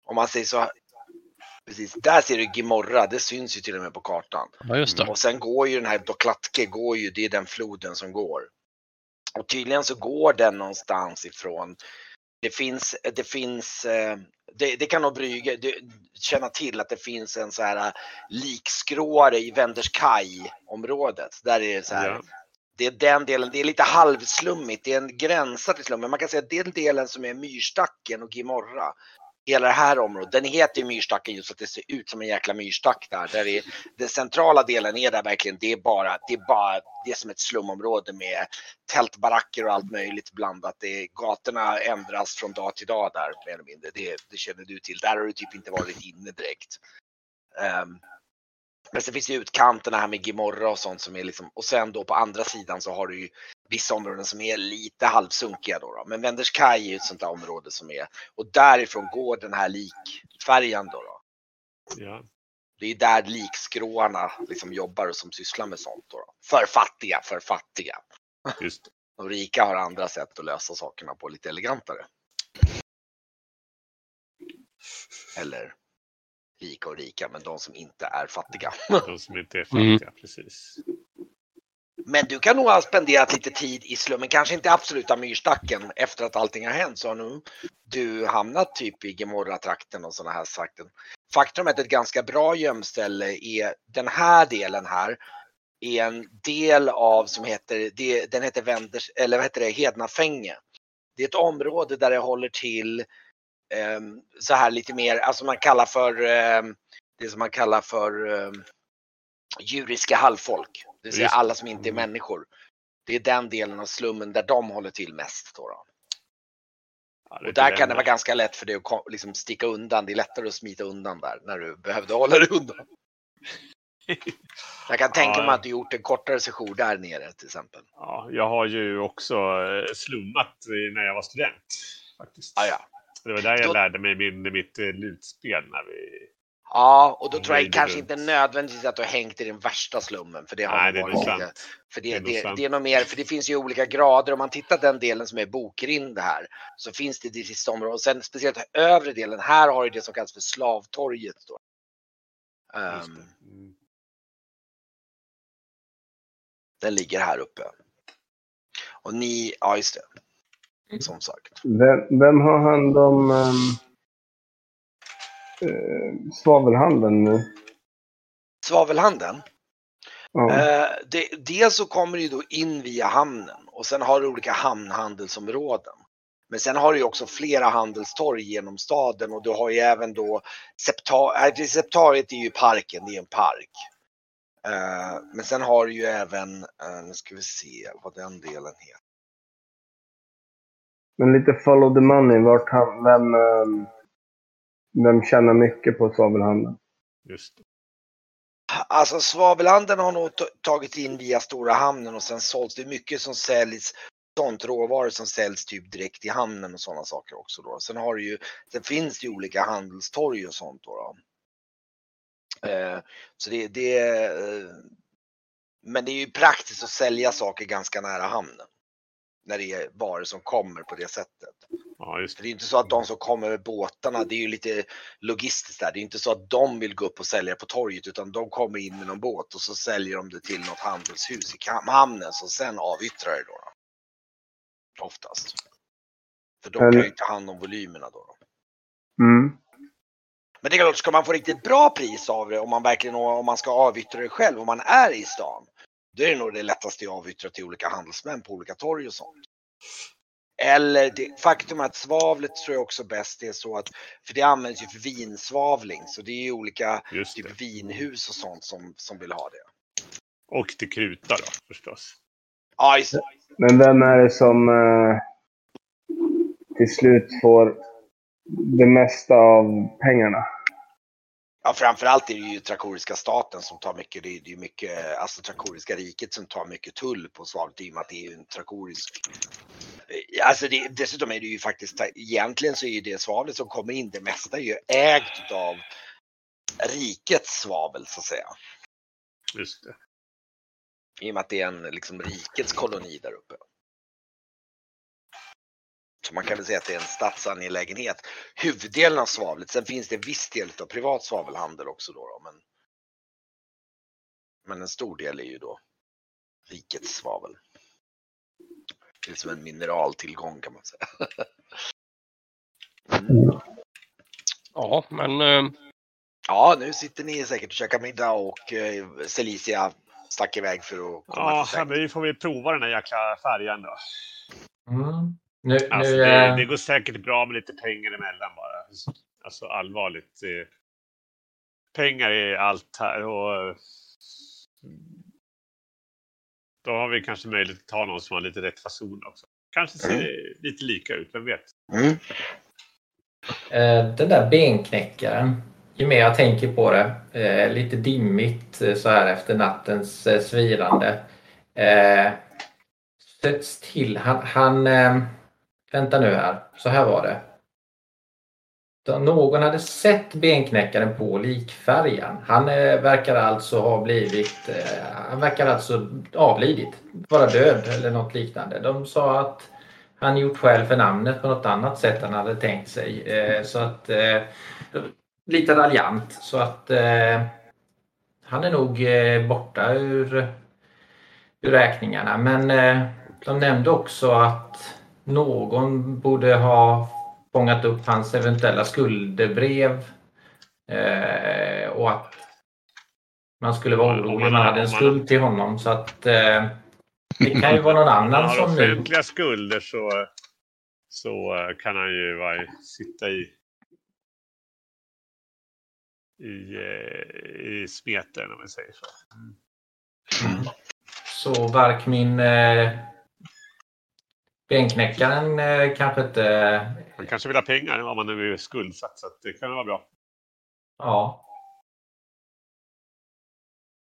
Speaker 1: om man säger så, precis, där ser du Gimorra, det syns ju till och med på kartan.
Speaker 3: Ja, just det.
Speaker 1: Och sen går ju den här Doklatke, går ju, det är den floden som går. Och tydligen så går den någonstans ifrån. Det finns, det finns, eh, det, det kan nog Brygge det, känna till att det finns en så här eh, likskråare i Wenderskaj området. Där är det så här,
Speaker 2: Ja.
Speaker 1: det är den delen, det är lite halvslummigt, det är en gränsa till slummen. Man kan säga att den delen som är Myrstacken och Gimorra, hela det här området, den heter ju Myrstacken just för att det ser ut som en jäkla myrstack där. där är, den centrala delen är där verkligen, det är bara, det är bara, det är som ett slumområde med tältbaracker och allt möjligt blandat. Det är, gatorna ändras från dag till dag där mer eller mindre. Det, det känner du till. Där har du typ inte varit inne direkt. Um, men sen finns ju utkanterna här med Gimorra och sånt som är liksom, och sen då på andra sidan så har du ju vissa områden som är lite halvsunkiga då. då. Men Wenderskaj är ju ett sånt där område som är, och därifrån går den här likfärjan då. då.
Speaker 2: Ja.
Speaker 1: Det är där likskråarna liksom jobbar och som sysslar med sånt. Då. För fattiga, för fattiga.
Speaker 2: Just det.
Speaker 1: De rika har andra sätt att lösa sakerna på lite elegantare. Eller rika och rika, men de som inte är fattiga.
Speaker 2: De som inte är fattiga, precis.
Speaker 1: Men du kan nog ha spenderat lite tid i slummen, kanske inte absoluta myrstacken efter att allting har hänt så har nu du hamnat typ i Gemorra-trakten och sådana här sakten. Faktum är att ett ganska bra gömställe är den här delen här är en del av som heter, det, den heter Vänders, eller vad heter det, Hednafänge. Det är ett område där det håller till eh, så här lite mer, alltså man kallar för eh, det som man kallar för eh, djuriska halvfolk. Det vill säga alla som inte är människor. Det är den delen av slummen där de håller till mest. Då då.
Speaker 2: Ja,
Speaker 1: Och där kan det vara ganska lätt för dig att liksom sticka undan. Det är lättare att smita undan där när du behövde hålla dig undan. Jag kan tänka
Speaker 2: Ja.
Speaker 1: mig att du gjort en kortare session där nere till exempel.
Speaker 2: Ja, jag har ju också eh, slummat när jag var student. Faktiskt.
Speaker 1: Ah, ja.
Speaker 2: Det var där jag
Speaker 1: Då-
Speaker 2: lärde mig min, mitt eh, lutspel. När vi...
Speaker 1: ja, och då tror jag kanske inte nödvändigtvis att du har hängt i den värsta slummen. För det har
Speaker 2: Nej, det
Speaker 1: varit
Speaker 2: sant.
Speaker 1: lite- För
Speaker 2: Det
Speaker 1: det,
Speaker 2: är nog
Speaker 1: det,
Speaker 2: sant.
Speaker 1: det är nog mer, för det finns ju olika grader. Om man tittar den delen som är bokrind här så finns det det sista området. Och sen speciellt övre delen, här har du det som kallas för slavtorget. Då.
Speaker 2: Det. Mm.
Speaker 1: den ligger här uppe. Och ni, ja just det. Som sagt.
Speaker 6: Vem, vem har hand om um, uh, svavelhandeln nu?
Speaker 1: Svavelhandeln.
Speaker 6: Ja.
Speaker 1: Eh, det, dels så kommer det ju då in via hamnen och sen har du olika hamnhandelsområden. Men sen har du ju också flera handelstorg genom staden och du har ju även då Septa- äh, Septariet är ju parken, det är en park. Eh, men sen har du ju även, eh, nu ska vi se vad den delen heter.
Speaker 6: Men lite follow the money. Vart han, vem, ehm, vem tjänar mycket på svavelhandeln?
Speaker 2: Just det.
Speaker 1: Alltså svavelhandeln har nog tagit in via stora hamnen och sen sålts det är mycket som säljs sånt råvaror som säljs typ direkt i hamnen och sådana saker också då. Sen har du ju, sen finns det ju olika handelstorg och sånt då. då. Eh, så det, det eh, men det är ju praktiskt att sälja saker ganska nära hamnen. När det är varor som kommer på det sättet.
Speaker 2: Ja, det.
Speaker 1: det är inte så att de som kommer med båtarna, det är ju lite logistiskt där. Det är inte så att de vill gå upp och sälja på torget utan de kommer in med någon båt och så säljer de det till något handelshus i hamnen som sen avyttrar det då. då. Oftast. För de kan ju ta hand om volymerna då. då.
Speaker 6: Mm.
Speaker 1: Men det är klart, ska man få riktigt bra pris av det om man verkligen om man ska avyttra det själv, om man är i stan. Då är det nog det lättaste att avyttra till olika handelsmän på olika torg och sånt. Eller det, faktum är att svavlet tror jag också bäst är så att, för det används ju för vinsvavling, så det är ju olika typ vinhus och sånt som, som vill ha det.
Speaker 2: Och till kruta då förstås.
Speaker 1: Ja, just det.
Speaker 6: Men vem är det som eh, till slut får det mesta av pengarna?
Speaker 1: Ja, framförallt är det ju trakoriska staten som tar mycket, det är det är ju mycket, alltså trakoriska riket som tar mycket tull på svavlet i och med att det är ju en trakorisk. Alltså det, dessutom är det ju faktiskt, egentligen så är ju det svavlet som kommer in, det mesta är ju ägt av rikets svavel så att säga.
Speaker 2: Just det.
Speaker 1: I och med att det är en liksom rikets koloni där uppe. Så man kan väl säga att det är en statsangelägenhet. Huvuddelen av svavlet, sen finns det en viss del av privat svavelhandel också då. då men, men en stor del är ju då rikets svavel. Det är som en mineraltillgång kan man säga. Mm.
Speaker 3: Ja, men eh,
Speaker 1: Ja, nu sitter ni säkert och käkar middag och eh, Celicia stack iväg för att komma
Speaker 2: Ja,
Speaker 1: till säng.
Speaker 2: men vi får väl prova den här jäkla färjan då.
Speaker 4: Mm. Nu,
Speaker 2: Alltså,
Speaker 4: nu,
Speaker 2: det,
Speaker 4: eh,
Speaker 2: det går säkert bra med lite pengar emellan bara. Alltså allvarligt. eh, Pengar är allt här och då har vi kanske möjlighet att ta någon som har lite rätt fason också. Kanske ser det lite lika ut, vem vet?
Speaker 1: Mm.
Speaker 4: eh, den där benknäckaren, ju mer jag tänker på det, eh, lite dimmigt eh, så här efter nattens svirande. Sätts till, han, han vänta nu här, så här var det någon hade sett benknäckaren på likfärjan. Han eh, verkar alltså ha blivit, eh, han verkar alltså avlidit, vara död eller något liknande. De sa att han gjort skäl för namnet på något annat sätt än han hade tänkt sig. Eh, så att, eh, lite raljant. Så att eh, han är nog eh, borta ur, ur räkningarna. Men eh, de nämnde också att någon borde ha fångat upp hans eventuella skuldebrev. Eh, och att man skulle vara orolig om man hade en skuld till honom. Så att eh, det kan ju vara någon annan
Speaker 2: har
Speaker 4: som nu...
Speaker 2: offentliga skulder så, så eh, kan han ju vara, sitta i i, eh, i smeten om vi säger så.
Speaker 4: Så Varkmin eh, benknäckaren eh, kanske inte...
Speaker 2: Han kanske vill ha pengar om man nu är skuldsatt så det kan vara bra.
Speaker 4: Ja.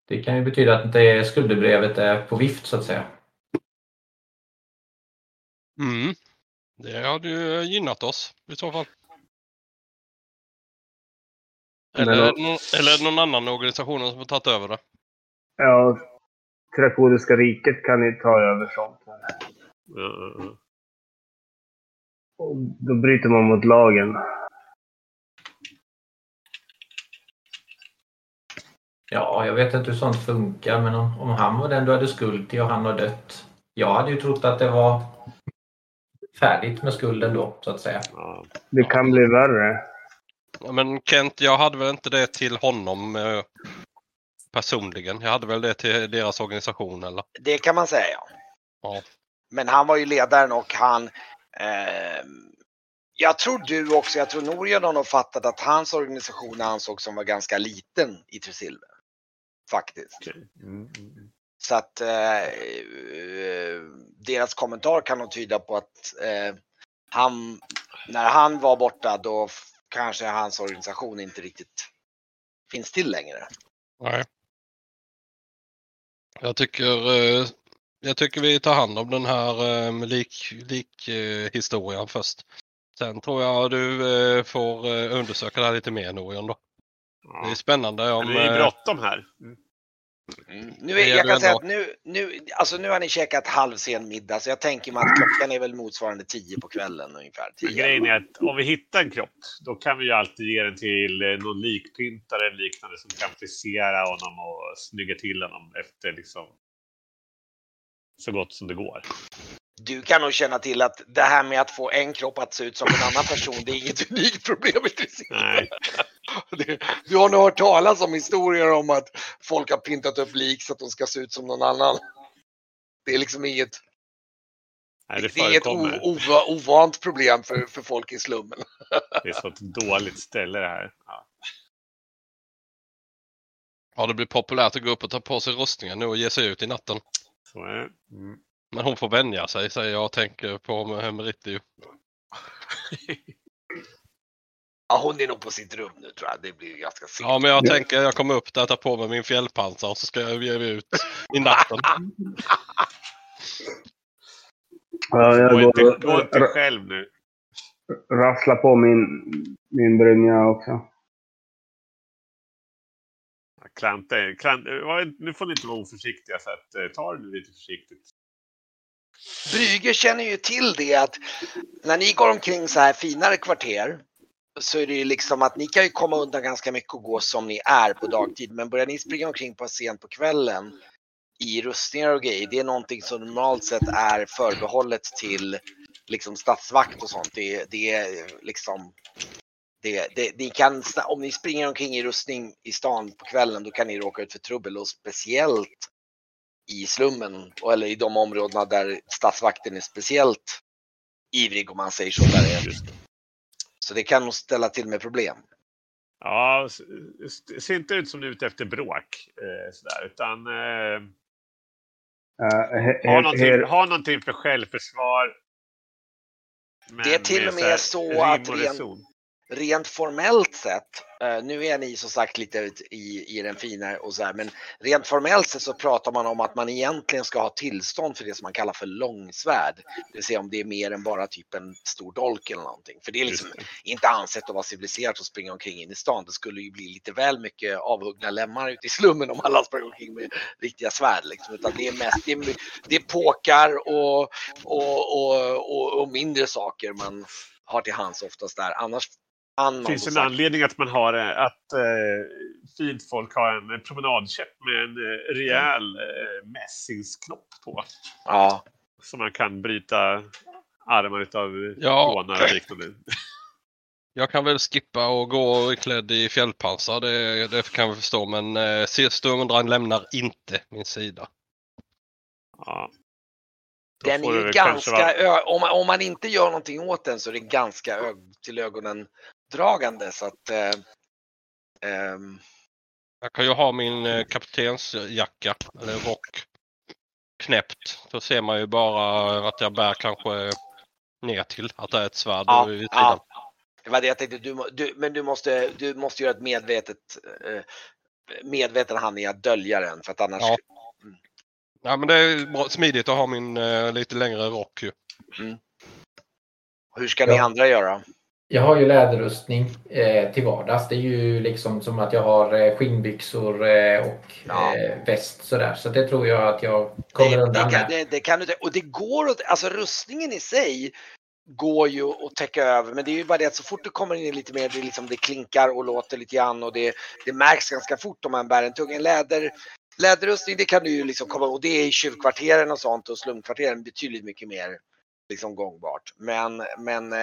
Speaker 4: Det kan ju betyda att det skuldebrevet är på vift så att säga.
Speaker 3: Mm. Det hade ju gynnat oss i så fall. Eller,
Speaker 6: Men då-
Speaker 3: nå- eller någon annan organisation som har tagit över det.
Speaker 6: Ja, Trakodiska riket kan ju ta över sånt.
Speaker 2: Ja, ja, ja.
Speaker 6: Och då bryter man mot lagen.
Speaker 4: Ja, jag vet inte hur sånt funkar men om, om han var den du hade skuld till och han har dött. Jag hade ju trott att det var färdigt med skulden då så att säga.
Speaker 2: ja.
Speaker 6: Det kan bli värre.
Speaker 3: Ja, men Kent, jag hade väl inte det till honom eh, personligen. Jag hade väl det till deras organisation eller?
Speaker 1: Det kan man säga.
Speaker 3: Ja.
Speaker 1: Men han var ju ledaren och han... Eh, jag tror du också, jag tror Norjan har fattat att hans organisation ansågs som var ganska liten i Tresilver. Faktiskt.
Speaker 2: Okej. Mm, mm, mm.
Speaker 1: Så att eh, eh, deras kommentar kan nog tyda på att eh, han, när han var borta då kanske hans organisation inte riktigt finns till längre.
Speaker 3: Nej. Jag tycker, eh, jag tycker vi tar hand om den här eh, lik, lik eh, historien först. Sen tror jag du eh, får eh, undersöka det här lite mer Norion då. Det är
Speaker 2: Ja.
Speaker 3: spännande om...
Speaker 2: Det är
Speaker 3: eh,
Speaker 2: bråttom här. Mm.
Speaker 1: Nu, är,
Speaker 3: gäller
Speaker 1: jag kan säga att nu, nu, alltså nu har ni käkat halvsen middag så jag tänker mig att klockan är väl motsvarande 10 på kvällen ungefär.
Speaker 2: Men
Speaker 1: 10.
Speaker 2: grejen är att om vi hittar en kropp, då kan vi ju alltid ge den till någon likpyntare eller liknande som kan frisera honom och snygga till honom efter liksom så gott som det går.
Speaker 1: Du kan nog känna till att det här med att få en kropp att se ut som en annan person, det är inget unikt problem i princip.
Speaker 2: Nej,
Speaker 1: Det- Du har nog hört talas om historier om att folk har pyntat upp lik så att de ska se ut som någon annan. Det är liksom inget,
Speaker 2: nej det
Speaker 1: det är ett ova, ovant problem för, för folk i slummen.
Speaker 2: Det är så ett dåligt ställe det här. Ja.
Speaker 3: Ja, det blir populärt att gå upp och ta på sig rustningen nu och ge sig ut i natten.
Speaker 2: Så. Mm.
Speaker 3: Men hon får vänja sig, säger jag och tänker på Meriti.
Speaker 1: Ja, hon är nog på sitt rum nu tror jag. Det blir ganska sent.
Speaker 3: Ja, men jag
Speaker 6: Ja.
Speaker 3: tänker jag kommer upp där, tar på mig min fjällpansar och så ska jag ge mig ut i natten.
Speaker 6: Ja, jag
Speaker 2: Gå inte,
Speaker 6: går
Speaker 2: gå inte själv nu.
Speaker 6: rasslar på min, min brynja också
Speaker 2: klanta er. Eh, nu får ni inte vara oförsiktiga så att eh, ta det lite försiktigt.
Speaker 1: Brygge känner ju till det att när ni går omkring så här finare kvarter så är det ju liksom att ni kan ju komma undan ganska mycket och gå som ni är på dagtid. Men börjar ni springa omkring på sent på kvällen i rustningar och grejer, det är någonting som normalt sett är förbehållet till liksom statsvakt och sånt. Det, det är liksom det, det, ni kan, om ni springer omkring i rustning i stan på kvällen då kan ni råka ut för trubbel och speciellt i slummen och- eller i de områdena där stadsvakten är speciellt ivrig om man säger så. Där är. Så det kan nog ställa till med problem.
Speaker 2: Ja, s- ser inte ut som du är ute efter bråk. Eh, sådär, utan eh,
Speaker 6: Uh, he,
Speaker 2: ha, någonting,
Speaker 6: he,
Speaker 2: ha någonting för självförsvar. Men
Speaker 1: Det är till och med så att ren-. Rent formellt sett Eh, nu är ni som sagt lite i, i den finare och så här, men rent formellt sett så pratar man om att man egentligen ska ha tillstånd för det som man kallar för långsvärd. Det vill säga om det är mer än bara typ en stor dolk eller någonting. För det är liksom inte ansett att vara civiliserat att springa omkring in i stan. Det skulle ju bli lite väl mycket avhuggna lemmar ute i slummen om alla sprang omkring med riktiga svärd. Liksom. Utan det är mest det är, det är påkar och, och, och, och, och mindre saker man har till hands oftast där. Annars
Speaker 2: Det finns en anledning att man har eh, att eh, fint folk har en promenadkäpp med en eh, rejäl eh, mässingsknopp på.
Speaker 1: Ja,
Speaker 2: Så man kan bryta armar utav
Speaker 3: Ja.
Speaker 2: rånare och liknande.
Speaker 3: Jag kan väl skippa och gå klädd i fjällpansar, det, det kan vi förstå. Men eh, Sturmundran lämnar inte min sida.
Speaker 2: Ja. Då
Speaker 1: den är ju ganska,
Speaker 2: vara-
Speaker 1: om, man, om man inte gör någonting åt den så är det ganska till ögonen dragande så att eh, ehm,
Speaker 3: Jag kan ju ha min eh, kaptensjacka eller rock knäppt. Då ser man ju bara att jag bär kanske ner till att det är ett svärd
Speaker 1: Ja,
Speaker 3: vid sidan.
Speaker 1: ja. Det var det jag tänkte, du, du, men du måste, du måste göra ett medvetet eh, medveten handling att dölja den för att annars...
Speaker 3: Ja. Ja, men det är bra, smidigt att ha min eh, lite längre rock ju.
Speaker 1: Hur ska ni
Speaker 4: Ja.
Speaker 1: andra göra?
Speaker 4: Jag har ju läderrustning eh, till vardags. Det är ju liksom som att jag har eh, skinnbyxor eh, och
Speaker 1: Ja.
Speaker 4: eh, väst sådär. Så det tror jag att jag kommer
Speaker 1: det,
Speaker 4: undan
Speaker 1: det, kan, det, det kan du. Och det går att, alltså rustningen i sig går ju att täcka över men det är ju bara det att så fort du kommer in lite mer, det, liksom, det klinkar och låter lite grann och det, det märks ganska fort om man bär en tung en läder. Läderrustning det kan du ju liksom komma och det är i tjuvkvarteren och sånt och slumkvarteren betydligt mycket mer liksom gångbart. Men, men eh,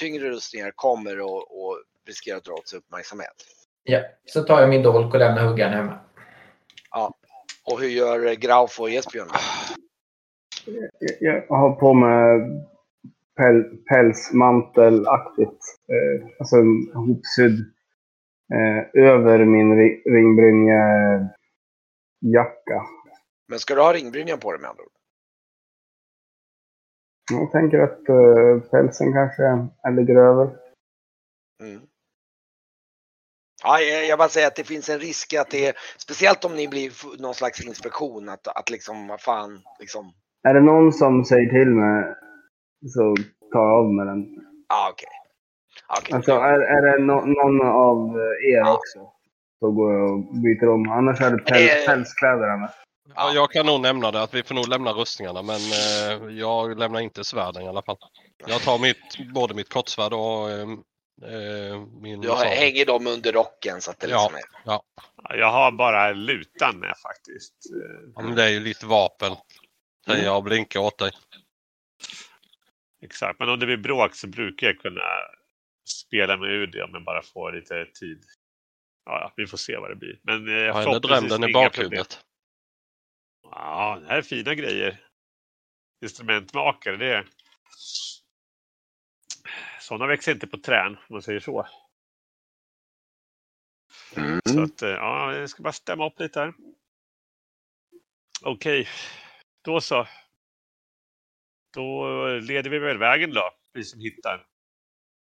Speaker 1: tyngre rustningar kommer att och riskera att dra åt sig uppmärksamhet.
Speaker 4: Ja. Så tar jag min dolk och lämnar huggaren hemma.
Speaker 1: Och hur gör Grauf och Esbjörn?
Speaker 6: Jag jag har på mig päl, pälsmantelaktigt. Eh, alltså en hopsydd eh, över min ri- ringbrynjejacka.
Speaker 1: Men ska du ha ringbrynjan på dig med andra ord?
Speaker 6: Jag tänker att eh, pälsen kanske är lite över.
Speaker 1: Mm. Ja, jag bara säger att det finns en risk att det, speciellt om ni blir någon slags inspektion, att, att liksom, vad fan, liksom,
Speaker 6: Är det någon som säger till mig så tar jag av med den.
Speaker 1: ja okej. Ja, okej.
Speaker 6: Alltså är, är det no, någon av er
Speaker 1: Ja.
Speaker 6: också så går jag och byter om. Annars är det päl,
Speaker 1: det är-
Speaker 6: pälskläder. Anna.
Speaker 3: Ja. Jag kan nog nämna det att vi får nog lämna rustningarna men eh, jag lämnar inte svärden i alla fall. Jag tar mitt, både mitt kortsvärd och eh, eh, min
Speaker 1: Du har, hänger dem under rocken så att det
Speaker 3: Ja.
Speaker 1: liksom är...
Speaker 2: Ja, Jag har bara lutan med faktiskt.
Speaker 3: Ja, men det är ju lite vapen. Säger
Speaker 1: Mm.
Speaker 3: jag blinkar åt dig.
Speaker 2: Exakt, men om det blir bråk så brukar jag kunna spela mig ur det om jag bara får lite tid. Ja, ja, vi får se vad det blir. Men eh,
Speaker 3: Ja, eller
Speaker 2: förhoppningsvis
Speaker 3: drämden i bakhuvudet.
Speaker 2: Ja, det här är fina grejer. Instrumentmakare, det är... Sådana växer inte på trän, om man säger så.
Speaker 1: Mm.
Speaker 2: Så att, eh, ja, jag ska bara stämma upp lite här. Okej, då så. Då leder vi väl vägen då, vi som hittar.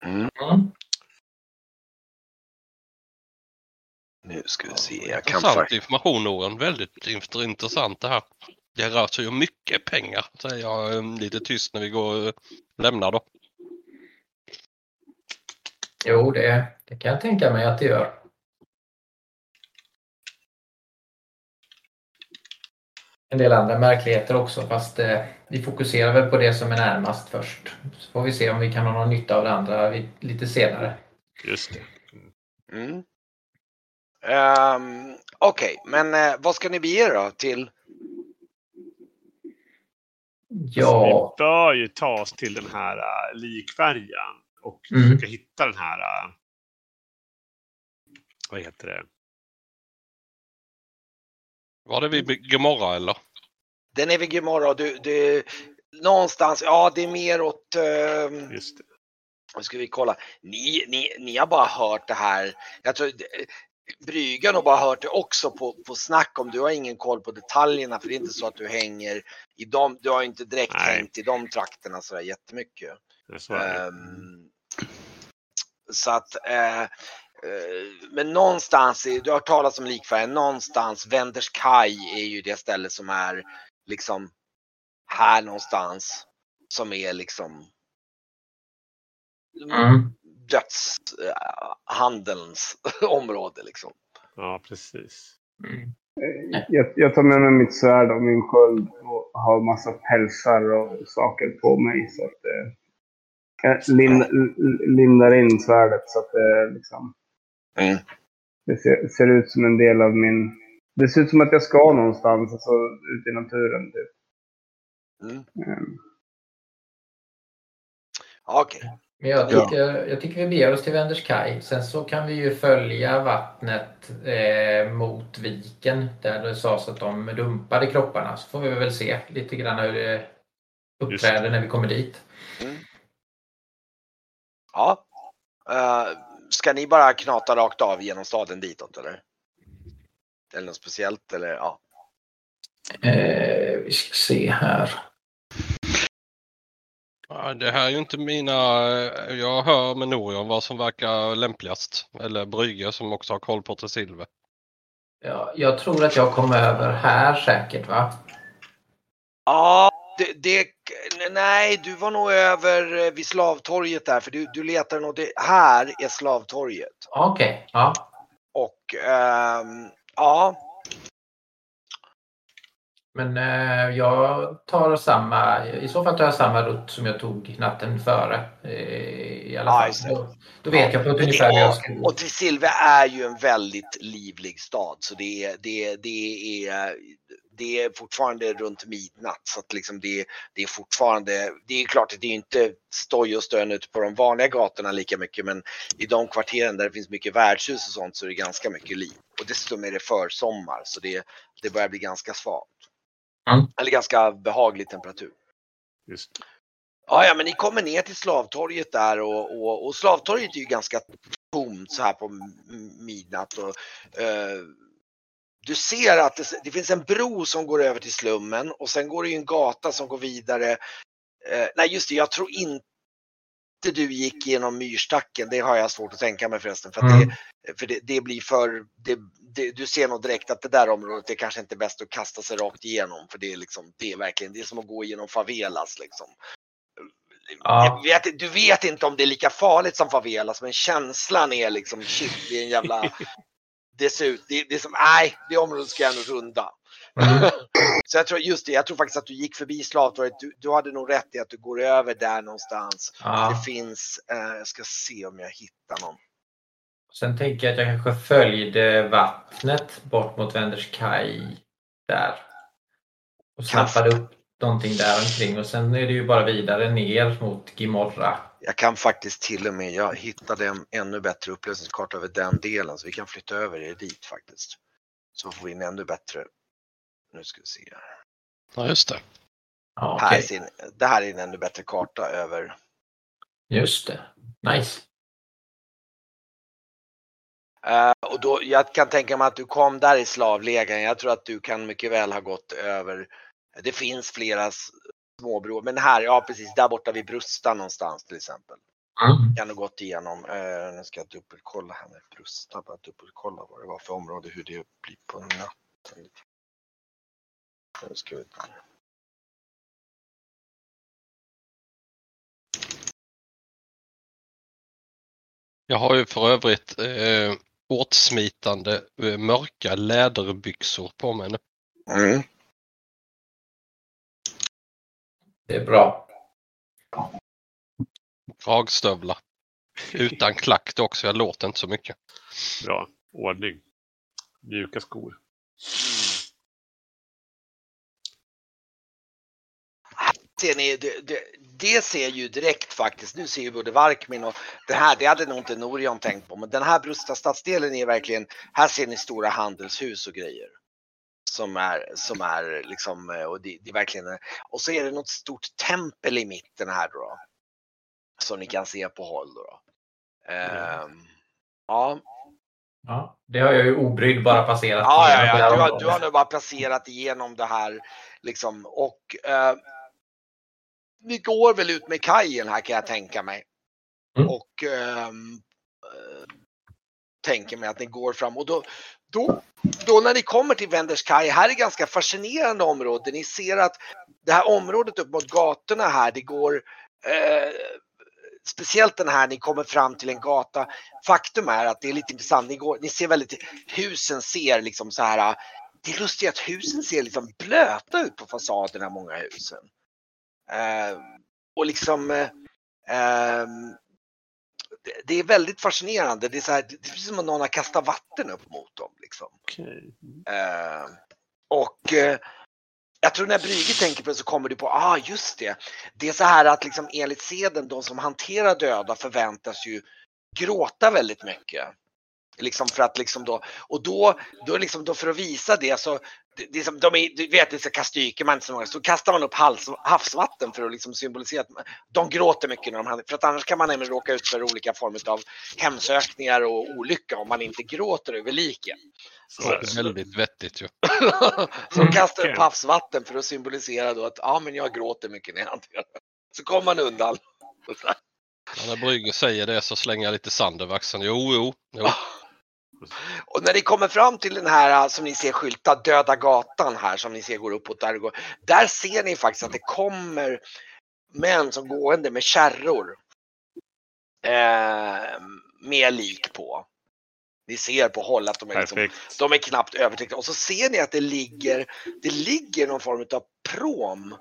Speaker 1: Mm. Nu ska vi se, jag kan
Speaker 3: Intressant
Speaker 1: faktiskt...
Speaker 3: information Noren. Väldigt int- intressant det här. Det rör sig ju mycket pengar, säger jag eh, lite tyst när vi går och lämnar då.
Speaker 4: Jo, det, det kan jag tänka mig att det gör. En del andra märkligheter också fast eh, vi fokuserar väl på det som är närmast först. Så får vi se om vi kan ha någon nytta av det andra lite senare.
Speaker 2: Just det.
Speaker 1: Mm. Ehm, Okej, men eh, vad ska ni bege er då till?
Speaker 4: Ja,
Speaker 2: vi bör ju ta oss till den här uh, likfärjan och
Speaker 4: Mm.
Speaker 2: försöka hitta den här... Uh, vad heter det?
Speaker 3: Var det vid Gomorra eller?
Speaker 1: Den är vid Gomorra. Du, du, någonstans, ja det är mer åt... ehm,
Speaker 2: Just det.
Speaker 1: Nu ska vi kolla. Ni, ni, ni har bara hört det här. Jag tror Bryggan har bara hört det också på, på snack om. Du har ingen koll på detaljerna för det är inte så att du hänger i dem. Du har inte direkt
Speaker 2: Nej.
Speaker 1: hängt i de trakterna så där jättemycket.
Speaker 2: det är Så.
Speaker 1: Ehm, så att eh, Eh, Men någonstans, du har hört talas om likfärgen, någonstans, Wenders kaj är ju det ställe som är liksom här någonstans. Som är liksom
Speaker 4: Mm.
Speaker 1: Dödshandelns område liksom.
Speaker 2: Ja, precis.
Speaker 4: Mm.
Speaker 6: Jag, jag tar med mig mitt svärd och min sköld och har massa pälsar och saker på mig. Så att, eh, jag lin, l- lindar in svärdet så att det liksom...
Speaker 1: Mm.
Speaker 6: Det ser, ser ut som en del av min... Det ser ut som att jag ska någonstans, alltså ute i naturen. Typ.
Speaker 1: Mm.
Speaker 6: Mm.
Speaker 1: Okej.
Speaker 4: Men jag tycker, jag tycker vi beger oss till Wenderskaj. Sen så kan vi ju följa vattnet eh, mot viken där det sades att de dumpade kropparna. Så får vi väl se lite grann hur det uppträder när vi kommer dit.
Speaker 1: Ja. Eh, ska ni bara knata rakt av genom staden ditåt eller? Eller något speciellt eller ja.
Speaker 4: Eh, vi ska se här.
Speaker 3: Ja, det här är ju inte mina... Jag hör med Norion vad som verkar lämpligast. Eller Brygge som också har koll på Tresilver.
Speaker 4: Ja, jag tror att jag kommer över här säkert va?
Speaker 1: Ja, det, det, nej, du var nog över eh, vid Slavtorget där för du, du letar nog, det, här är Slavtorget.
Speaker 4: Okej, ja.
Speaker 1: Och ehm, ja,
Speaker 4: Men eh, jag tar samma, i så fall tar jag samma rutt som jag tog natten före. Eh, I alla
Speaker 1: Ja,
Speaker 4: fall.
Speaker 1: det.
Speaker 4: Då, då vet jag på ett ungefär hur jag ska
Speaker 1: och Trisilve är ju en väldigt livlig stad så det är, det, det är, det är fortfarande runt midnatt så att liksom det, det är fortfarande, det är klart att det är inte stoj och stön ute på de vanliga gatorna lika mycket men i de kvarteren där det finns mycket värdshus och sånt så är det ganska mycket liv. Och dessutom är det försommar så det, det börjar bli ganska svalt.
Speaker 4: Mm.
Speaker 1: Eller ganska behaglig temperatur.
Speaker 2: Just.
Speaker 1: Ja, ja, men ni kommer ner till Slavtorget där och, och, och Slavtorget är ju ganska tomt så här på midnatt. Och, eh, du ser att det, det finns en bro som går över till slummen och sen går det ju en gata som går vidare. Eh, nej, just det, jag tror inte du gick genom myrstacken. Det har jag svårt att tänka mig förresten. För,
Speaker 4: Mm.
Speaker 1: det, för det, det blir för, det, det, du ser nog direkt att det där området det kanske inte är bäst att kasta sig rakt igenom. För det är liksom, det är verkligen, det är som att gå igenom favelas liksom.
Speaker 4: Ja.
Speaker 1: Vet, du vet inte om det är lika farligt som favelas men känslan är liksom shit, det är en jävla... Det ser ut, det, det är som, nej, det området ska jag nog runda.
Speaker 4: Mm.
Speaker 1: Så jag tror just det, jag tror faktiskt att du gick förbi Slavtorget. Du, du hade nog rätt i att du går över där någonstans. Det
Speaker 4: Ja.
Speaker 1: finns, eh, jag ska se om jag hittar någon.
Speaker 4: Sen tänker jag att jag kanske följde vattnet bort mot Wenderskaj där. Och snappade upp någonting där omkring och sen är det ju bara vidare ner mot Gimorra.
Speaker 1: Jag kan faktiskt till och med, jag hittade en ännu bättre upplösningskarta över den delen så vi kan flytta över det dit faktiskt. Så får vi en ännu bättre, nu ska vi se.
Speaker 3: Ja, just det.
Speaker 4: Ja,
Speaker 1: Här
Speaker 4: okej.
Speaker 1: ser, ni- det här är en ännu bättre karta över
Speaker 4: Just det. Nice.
Speaker 1: Eh, och då, jag kan tänka mig att du kom där i slavlägaren. Jag tror att du kan mycket väl ha gått över. Det finns flera småbroar, men här, ja precis, där borta vid Brusta någonstans till exempel.
Speaker 4: Mm.
Speaker 1: Kan du gått igenom. Uh, nu ska jag dubbelkolla här med Brusta, bara dubbelkolla vad det var för område, hur det blir på natten. Nu ska vi...
Speaker 3: Jag har ju för övrigt eh, åtsmitande eh, mörka läderbyxor på mig nu.
Speaker 1: Mm.
Speaker 4: Det är bra.
Speaker 3: Dragstövlar. Utan klack också, jag låter inte så mycket.
Speaker 2: Bra. Ordning. Mjuka skor.
Speaker 1: Ser ni, det, det, det ser ju direkt faktiskt, nu ser ju både Varkmin och det här, det hade nog inte Norion tänkt på, men den här Brusta stadsdelen är verkligen, här ser ni stora handelshus och grejer. Som är, som är liksom, och det, det är verkligen, och så är det något stort tempel i mitten här då. Som ni kan se på håll då. Ehm, ja,
Speaker 4: Ja, det har jag ju obrydd bara passerat.
Speaker 1: Ja, ja, ja. Du, har, du har nu bara passerat igenom det här liksom och eh, ni går väl ut med kajen här kan jag tänka mig.
Speaker 4: Mm.
Speaker 1: Och eh, tänker mig att ni går fram och då, då, då när ni kommer till Wenderskaj, här är ganska fascinerande område. Ni ser att det här området upp mot gatorna här, det går eh, speciellt den här, ni kommer fram till en gata. Faktum är att det är lite intressant, ni, går, ni ser väldigt, husen ser liksom så här, det är lustigt att husen ser liksom blöta ut på fasaderna, många husen. Eh, och liksom, eh, ehm, det, är väldigt fascinerande. Det är, så här, det är precis som att någon har kastat vatten upp mot dem. Liksom.
Speaker 2: Okej.
Speaker 1: Eh, och eh, jag tror när Brygge tänker på det så kommer du på, ah just det. Det är så här att liksom enligt seden, de som hanterar döda förväntas ju gråta väldigt mycket. Liksom för att liksom då, och då, då, liksom då för att visa det så, det, det är som, de är, du vet, det ska kasta man inte så många, så kastar man upp hals, havsvatten för att liksom symbolisera att de gråter mycket när de, för att annars kan man nämligen råka ut för olika former av hemsökningar och olycka om man inte gråter över liken.
Speaker 2: Så är
Speaker 3: är väldigt vettigt ju.
Speaker 1: Så kastar upp
Speaker 2: Okej.
Speaker 1: havsvatten för att symbolisera då att ja, men jag gråter mycket när jag hanterar. Så kommer man undan.
Speaker 3: Ja, när Brygge säger det så slänger jag lite sand över axeln. Jo, jo, jo.
Speaker 1: Och när ni kommer fram till den här som ni ser skyltad, Döda gatan här som ni ser går uppåt där, går, där ser ni faktiskt att det kommer män som gående med kärror. Eh, med lik på. Ni ser på håll att de är, liksom, de är knappt övertäckta. Och så ser ni att det ligger, det ligger någon form av prom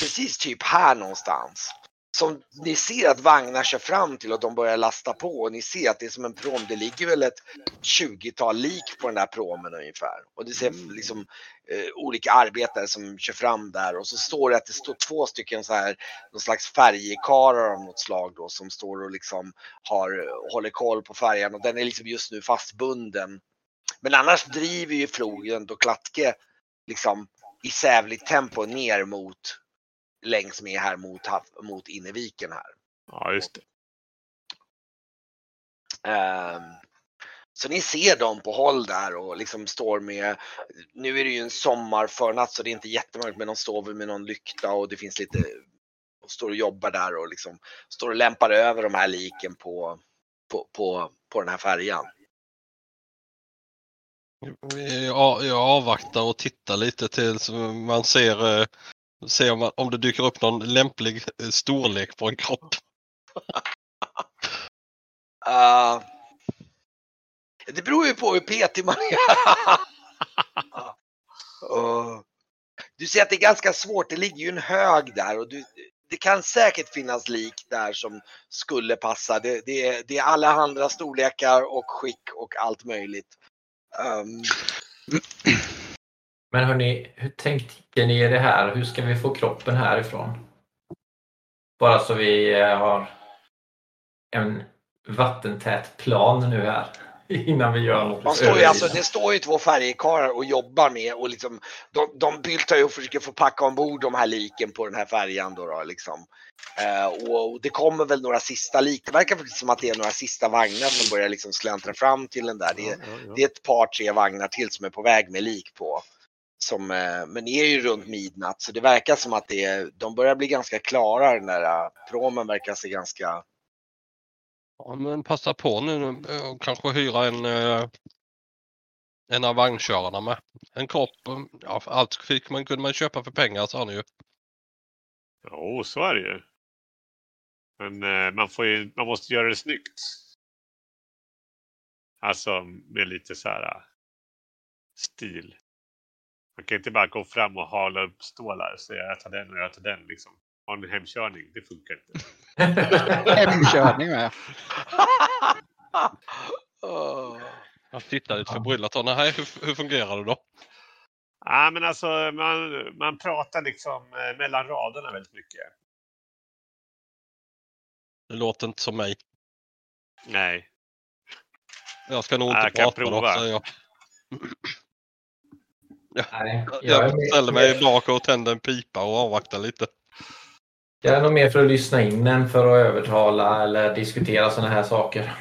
Speaker 1: precis typ här någonstans. Som ni ser att vagnar kör fram till och de börjar lasta på och ni ser att det är som en prom. Det ligger väl ett 20-tal lik på den där promen ungefär. Och det ser liksom eh, olika arbetare som kör fram där och så står det att det står två stycken så här någon slags färgekarar av något slag då som står och liksom har, håller koll på färjan och den är liksom just nu fastbunden. Men annars driver ju floden och Klatke liksom i sävligt tempo ner mot längs med här mot, mot Inneviken här.
Speaker 2: Ja, just det.
Speaker 1: Ehm, så ni ser dem på håll där och liksom står med, nu är det ju en sommarförnatt så det är inte jättemörkt men de står väl med någon lykta och det finns lite, och står och jobbar där och liksom står och lämpar över de här liken på, på, på, på den här färjan.
Speaker 3: Jag, jag avvaktar och tittar lite tills man ser, ser om, man, om det dyker upp någon lämplig eh, storlek på en kropp.
Speaker 1: Uh, det beror ju på hur petig man är. Och du ser att det är ganska svårt, det ligger ju en hög där och du, det kan säkert finnas lik där som skulle passa. Det, det, är- det är alla andra storlekar och skick och allt möjligt. Um,
Speaker 4: Men hörni, hur tänkte ni er det här? Hur ska vi få kroppen härifrån? Bara så vi eh, har en vattentät plan nu här innan vi gör något.
Speaker 1: man står ju, alltså, det står ju två färjekarlar och jobbar med och liksom, de, de byltar ju och försöker få packa ombord de här liken på den här färjan. Då, då, liksom. Eh, och det kommer väl några sista lik. Det verkar faktiskt som att det är några sista vagnar som börjar liksom släntra fram till den där. Det,
Speaker 2: Ja, ja, ja.
Speaker 1: det är ett par, tre vagnar till som är på väg med lik på. Som, eh, men det är ju runt midnatt så det verkar som att det är, de börjar bli ganska klara. Den där eh, promen verkar se ganska...
Speaker 3: Ja, men passa på nu och kanske hyra en, eh, en av vagnkörarna med. En kropp, ja, allt fick man, kunde man köpa för pengar sa ni ju.
Speaker 2: Jo, så är det ju. Men man, får ju, man måste göra det snyggt. Alltså med lite så här stil. Man kan inte bara gå fram och hala upp stålar och säga jag tar den och jag tar den. Liksom. Ha en hemkörning, det funkar inte.
Speaker 5: Hemkörning med.
Speaker 1: Åh.
Speaker 3: Jag tittar lite Nej, hur, hur fungerar det då?
Speaker 2: Ja, men alltså man, man pratar liksom eh, mellan raderna väldigt mycket.
Speaker 3: Det låter inte som mig.
Speaker 2: Nej.
Speaker 3: Jag ska nog inte
Speaker 2: jag kan
Speaker 3: prata
Speaker 2: prova.
Speaker 3: då, säger jag.
Speaker 4: Nej, jag,
Speaker 3: Jag ställer mig bak och tänder en pipa och avvaktar lite.
Speaker 4: jag är nog mer för att lyssna in än för att övertala eller diskutera sådana här saker.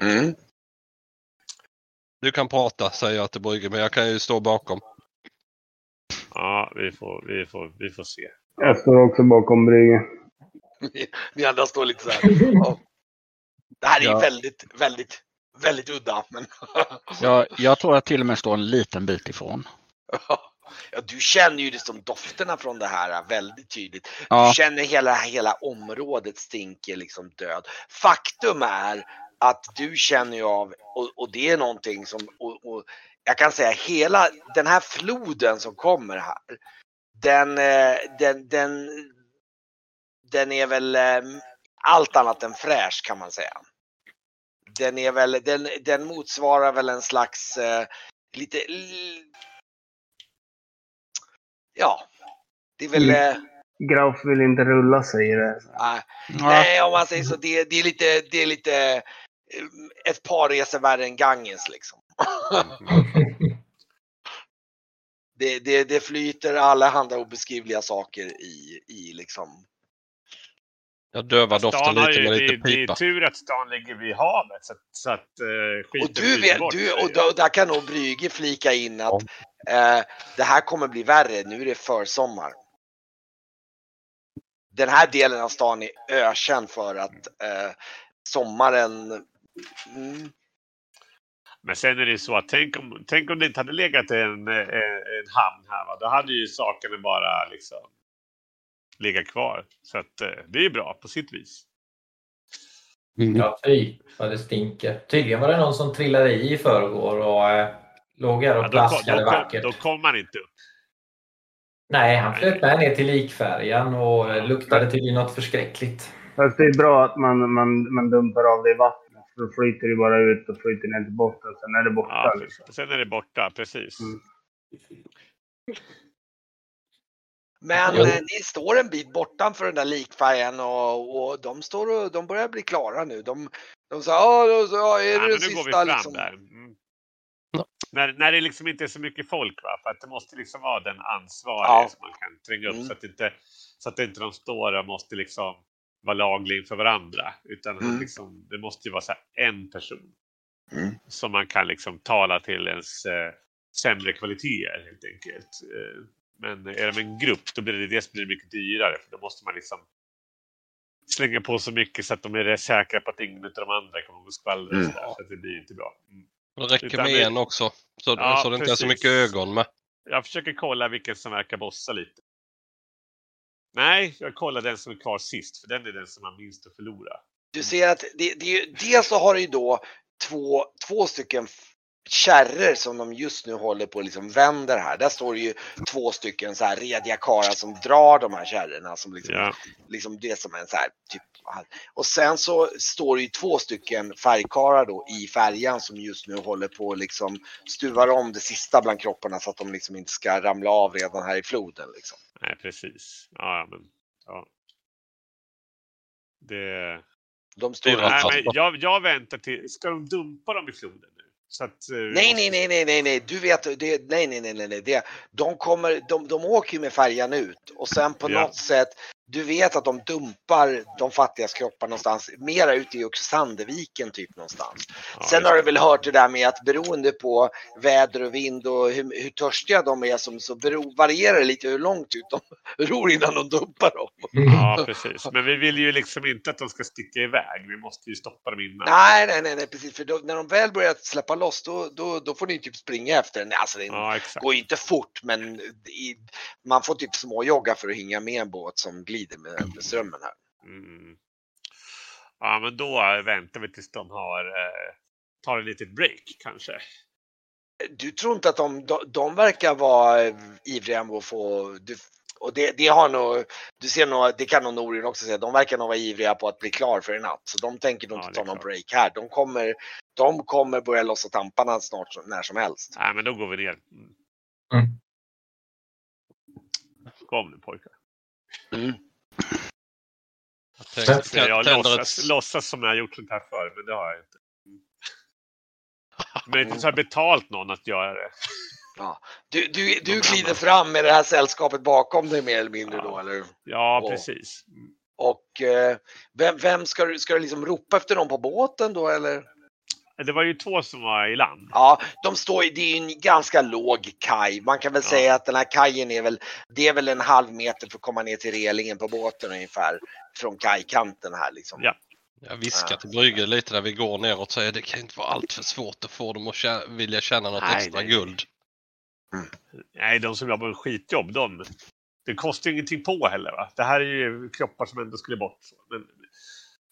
Speaker 1: Mm.
Speaker 3: Du kan prata, säger jag till Brygge, men jag kan ju stå bakom.
Speaker 2: Ja, vi får, vi får, vi får se.
Speaker 6: Jag står också bakom Brygge.
Speaker 1: Ni andra står lite så här. Det här är ju
Speaker 5: Ja.
Speaker 1: väldigt, väldigt Väldigt udda, men
Speaker 5: Jag, jag tror jag till och med står en liten bit ifrån.
Speaker 1: ja, du känner ju liksom dofterna från det här väldigt tydligt.
Speaker 5: Ja.
Speaker 1: Du känner hela, hela området stinker liksom död. Faktum är att du känner ju av, och, och det är någonting som, och, och jag kan säga hela den här floden som kommer här, den, eh, den, den, den är väl eh, allt annat än fräsch kan man säga. Den är väl, den, den motsvarar väl en slags eh, lite, ja, det är väl,
Speaker 6: Mm.
Speaker 1: eh,
Speaker 6: Grauf vill inte rulla säger det.
Speaker 1: ah,
Speaker 5: Ja,
Speaker 1: Nej, om man säger så. Det, det är lite, det är lite eh, ett par resor värre än Ganges liksom. det, det, det flyter alla handa obeskrivliga saker i, i liksom.
Speaker 3: Jag dövar doften lite
Speaker 2: ju,
Speaker 3: med
Speaker 2: det,
Speaker 3: lite
Speaker 2: det är
Speaker 3: pipa.
Speaker 2: tur att stan ligger vid havet så att, så att uh, skiten
Speaker 1: Och du vet,
Speaker 2: bort.
Speaker 1: du, och då, där kan nog Brygge flika in att eh, det här kommer bli värre. Nu är det försommar. Den här delen av stan är ökänd för att eh, sommaren mm,
Speaker 2: Men sen är det ju så att tänk om, tänk om det inte hade legat en, en, en hamn här. Va? Då hade ju sakerna bara liksom legat kvar. Så att eh, det är ju bra på sitt vis.
Speaker 3: Mm.
Speaker 4: Ja, fy vad det stinker. Tydligen var det någon som trillade i i förrgår och eh, låg här och
Speaker 2: Ja, då, kom,
Speaker 4: plaskade
Speaker 2: kom,
Speaker 4: vackert.
Speaker 2: då kom man inte upp.
Speaker 4: Nej, han flöt med ner till likfärjan och eh, luktade tydligen något förskräckligt.
Speaker 6: Fast det är bra att man, man, man dumpar av det i vattnet. För då flyter det bara ut och flyter ner till botten. Sen är det borta.
Speaker 2: Ja,
Speaker 6: liksom.
Speaker 2: sen är det borta, precis.
Speaker 6: Mm.
Speaker 1: Men
Speaker 3: Ja.
Speaker 1: eh, ni står en bit bortanför den där likfärgen och, och de står och de börjar bli klara nu. De, de sa, ja, ja, är
Speaker 2: Ja,
Speaker 1: det
Speaker 2: men
Speaker 1: det
Speaker 2: nu
Speaker 1: sista
Speaker 2: går vi fram
Speaker 1: liksom?
Speaker 2: där. Mm.
Speaker 3: Ja.
Speaker 2: När, när det liksom inte är så mycket folk, va? för att det måste liksom vara den ansvarige
Speaker 1: Ja.
Speaker 2: som man kan tränga upp
Speaker 1: Mm.
Speaker 2: så, att inte, så att inte de står och måste liksom vara lagliga inför varandra. Utan
Speaker 1: Mm.
Speaker 2: liksom, det måste ju vara så här en person
Speaker 1: Mm.
Speaker 2: som man kan liksom tala till ens eh, sämre kvaliteter helt enkelt. Eh, men är de en grupp då blir det dels blir det mycket dyrare för då måste man liksom slänga på så mycket så att de är säkra på att ingen av de andra kommer att skvallra.
Speaker 1: Mm.
Speaker 2: Så att det blir inte bra. Mm.
Speaker 3: Det räcker
Speaker 2: Utan
Speaker 3: med en också. Så,
Speaker 2: Ja,
Speaker 3: så det inte är så mycket ögon med.
Speaker 2: Jag försöker kolla vilken som verkar bossa lite. Nej, jag kollar den som är kvar sist för den är den som har minst att förlora.
Speaker 1: Du ser att det, det, dels så har du ju då två, två stycken kärror som de just nu håller på och liksom vänder här. Där står det ju två stycken så här rediga karlar som drar de här kärrorna som liksom
Speaker 2: Ja,
Speaker 1: liksom det som en så här typ. Och sen så står det ju två stycken färgkarlar då i färjan som just nu håller på och liksom stuvar om det sista bland kropparna så att de liksom inte ska ramla av redan här i floden liksom.
Speaker 2: nej precis. Ja, ja, men ja. Det...
Speaker 1: De står.
Speaker 2: Nej, men jag, jag väntar till... Ska de dumpa dem i floden nu? Att, eh,
Speaker 1: Nej, nej, nej, nej, nej, nej, du vet, det, nej, nej, nej, nej, nej, det, de kommer, de, de åker ju med färjan ut och sen på
Speaker 2: Ja.
Speaker 1: något sätt, du vet att de dumpar de fattigas kroppar någonstans, mera ute i Oxanderviken typ någonstans.
Speaker 2: Ja,
Speaker 1: Sen har du väl hört det där med att beroende på väder och vind och hur, hur törstiga de är som, så bero, varierar det lite hur långt ut de ror innan de dumpar dem.
Speaker 2: Ja, precis. Men vi vill ju liksom inte att de ska sticka iväg. Vi måste ju stoppa dem innan.
Speaker 1: Nej, nej, nej, nej precis, för då, när de väl börjar släppa loss då, då, då får ni typ springa efter den. Alltså det
Speaker 2: Ja,
Speaker 1: går ju inte fort men i, man får typ småjogga för att hänga med en båt som glider med, med strömmen här.
Speaker 2: Mm. Ja, men då väntar vi tills de har eh, tar ett litet break kanske.
Speaker 1: Du tror inte att de, de, de verkar vara eh, ivriga med att få, du, och det, det har nog, du ser nog, det kan nog Norin också säga, de verkar nog vara ivriga på att bli klar för en natt. Så de tänker nog
Speaker 2: Ja,
Speaker 1: inte ta någon
Speaker 2: klart.
Speaker 1: break här. De kommer, de kommer börja lossa tamparna snart, när som helst.
Speaker 2: Nej, men då går vi ner. Mm. Kom nu pojkar.
Speaker 3: Jag
Speaker 4: Men-
Speaker 3: tänkte,
Speaker 2: Jag låtsas, låtsas som jag har gjort sånt här förr, men det har jag inte. Mm. Men inte så här betalt någon att göra det.
Speaker 1: Du, du, du
Speaker 2: Någon
Speaker 1: glider fram med det här sällskapet bakom dig mer eller mindre då,
Speaker 2: Ja.
Speaker 1: eller?
Speaker 2: Ja,
Speaker 1: Åh.
Speaker 2: precis. Mm.
Speaker 1: Och eh, vem, vem ska du, ska du liksom ropa efter någon på båten då eller?
Speaker 2: Det var ju två som var i land.
Speaker 1: Ja, de står ju, det är ju en ganska låg kaj. Man kan väl
Speaker 2: Ja.
Speaker 1: säga att den här kajen är väl, det är väl en halv meter för att komma ner till relingen på båten ungefär. Från kajkanten här liksom.
Speaker 2: Ja.
Speaker 3: Jag viskar till Brygge lite när vi går neråt och säger det kan inte vara allt för svårt att få dem att kä- vilja tjäna något
Speaker 2: Nej,
Speaker 3: extra
Speaker 2: nej.
Speaker 3: guld.
Speaker 2: Nej, de som jobbar med skitjobb, de, det kostar ju ingenting på heller. Va? Det här är ju kroppar som ändå skulle bort. Men,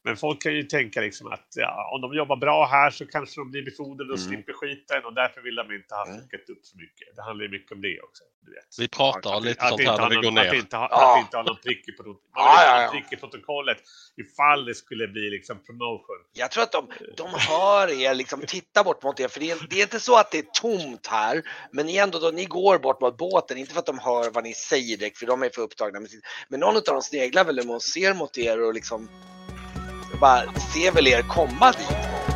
Speaker 2: men folk kan ju tänka liksom att ja, om de jobbar bra här så kanske de blir befordrade och
Speaker 1: Mm.
Speaker 2: slipper skiten och därför vill de inte ha fuckat upp så mycket. Det handlar ju mycket om det också. Du vet.
Speaker 3: Vi pratar
Speaker 1: Ja,
Speaker 3: lite
Speaker 2: Att
Speaker 3: sånt här när vi går
Speaker 2: någon, att
Speaker 3: ner.
Speaker 2: inte ha,
Speaker 1: Ja.
Speaker 2: att inte ha någon prick i, prot- man
Speaker 1: Ja, ja, ja.
Speaker 2: prick i protokollet ifall det skulle bli liksom promotion.
Speaker 1: Jag tror att de, de hör er, liksom tittar bort mot er. För det är, det är inte så att det är tomt här. Men ni ändå då ni går bort mot båten. Inte för att de hör vad ni säger direkt, för de är för upptagna med sitt. Men någon av dem sneglar väl och ser mot er och liksom bara ser väl er komma dit.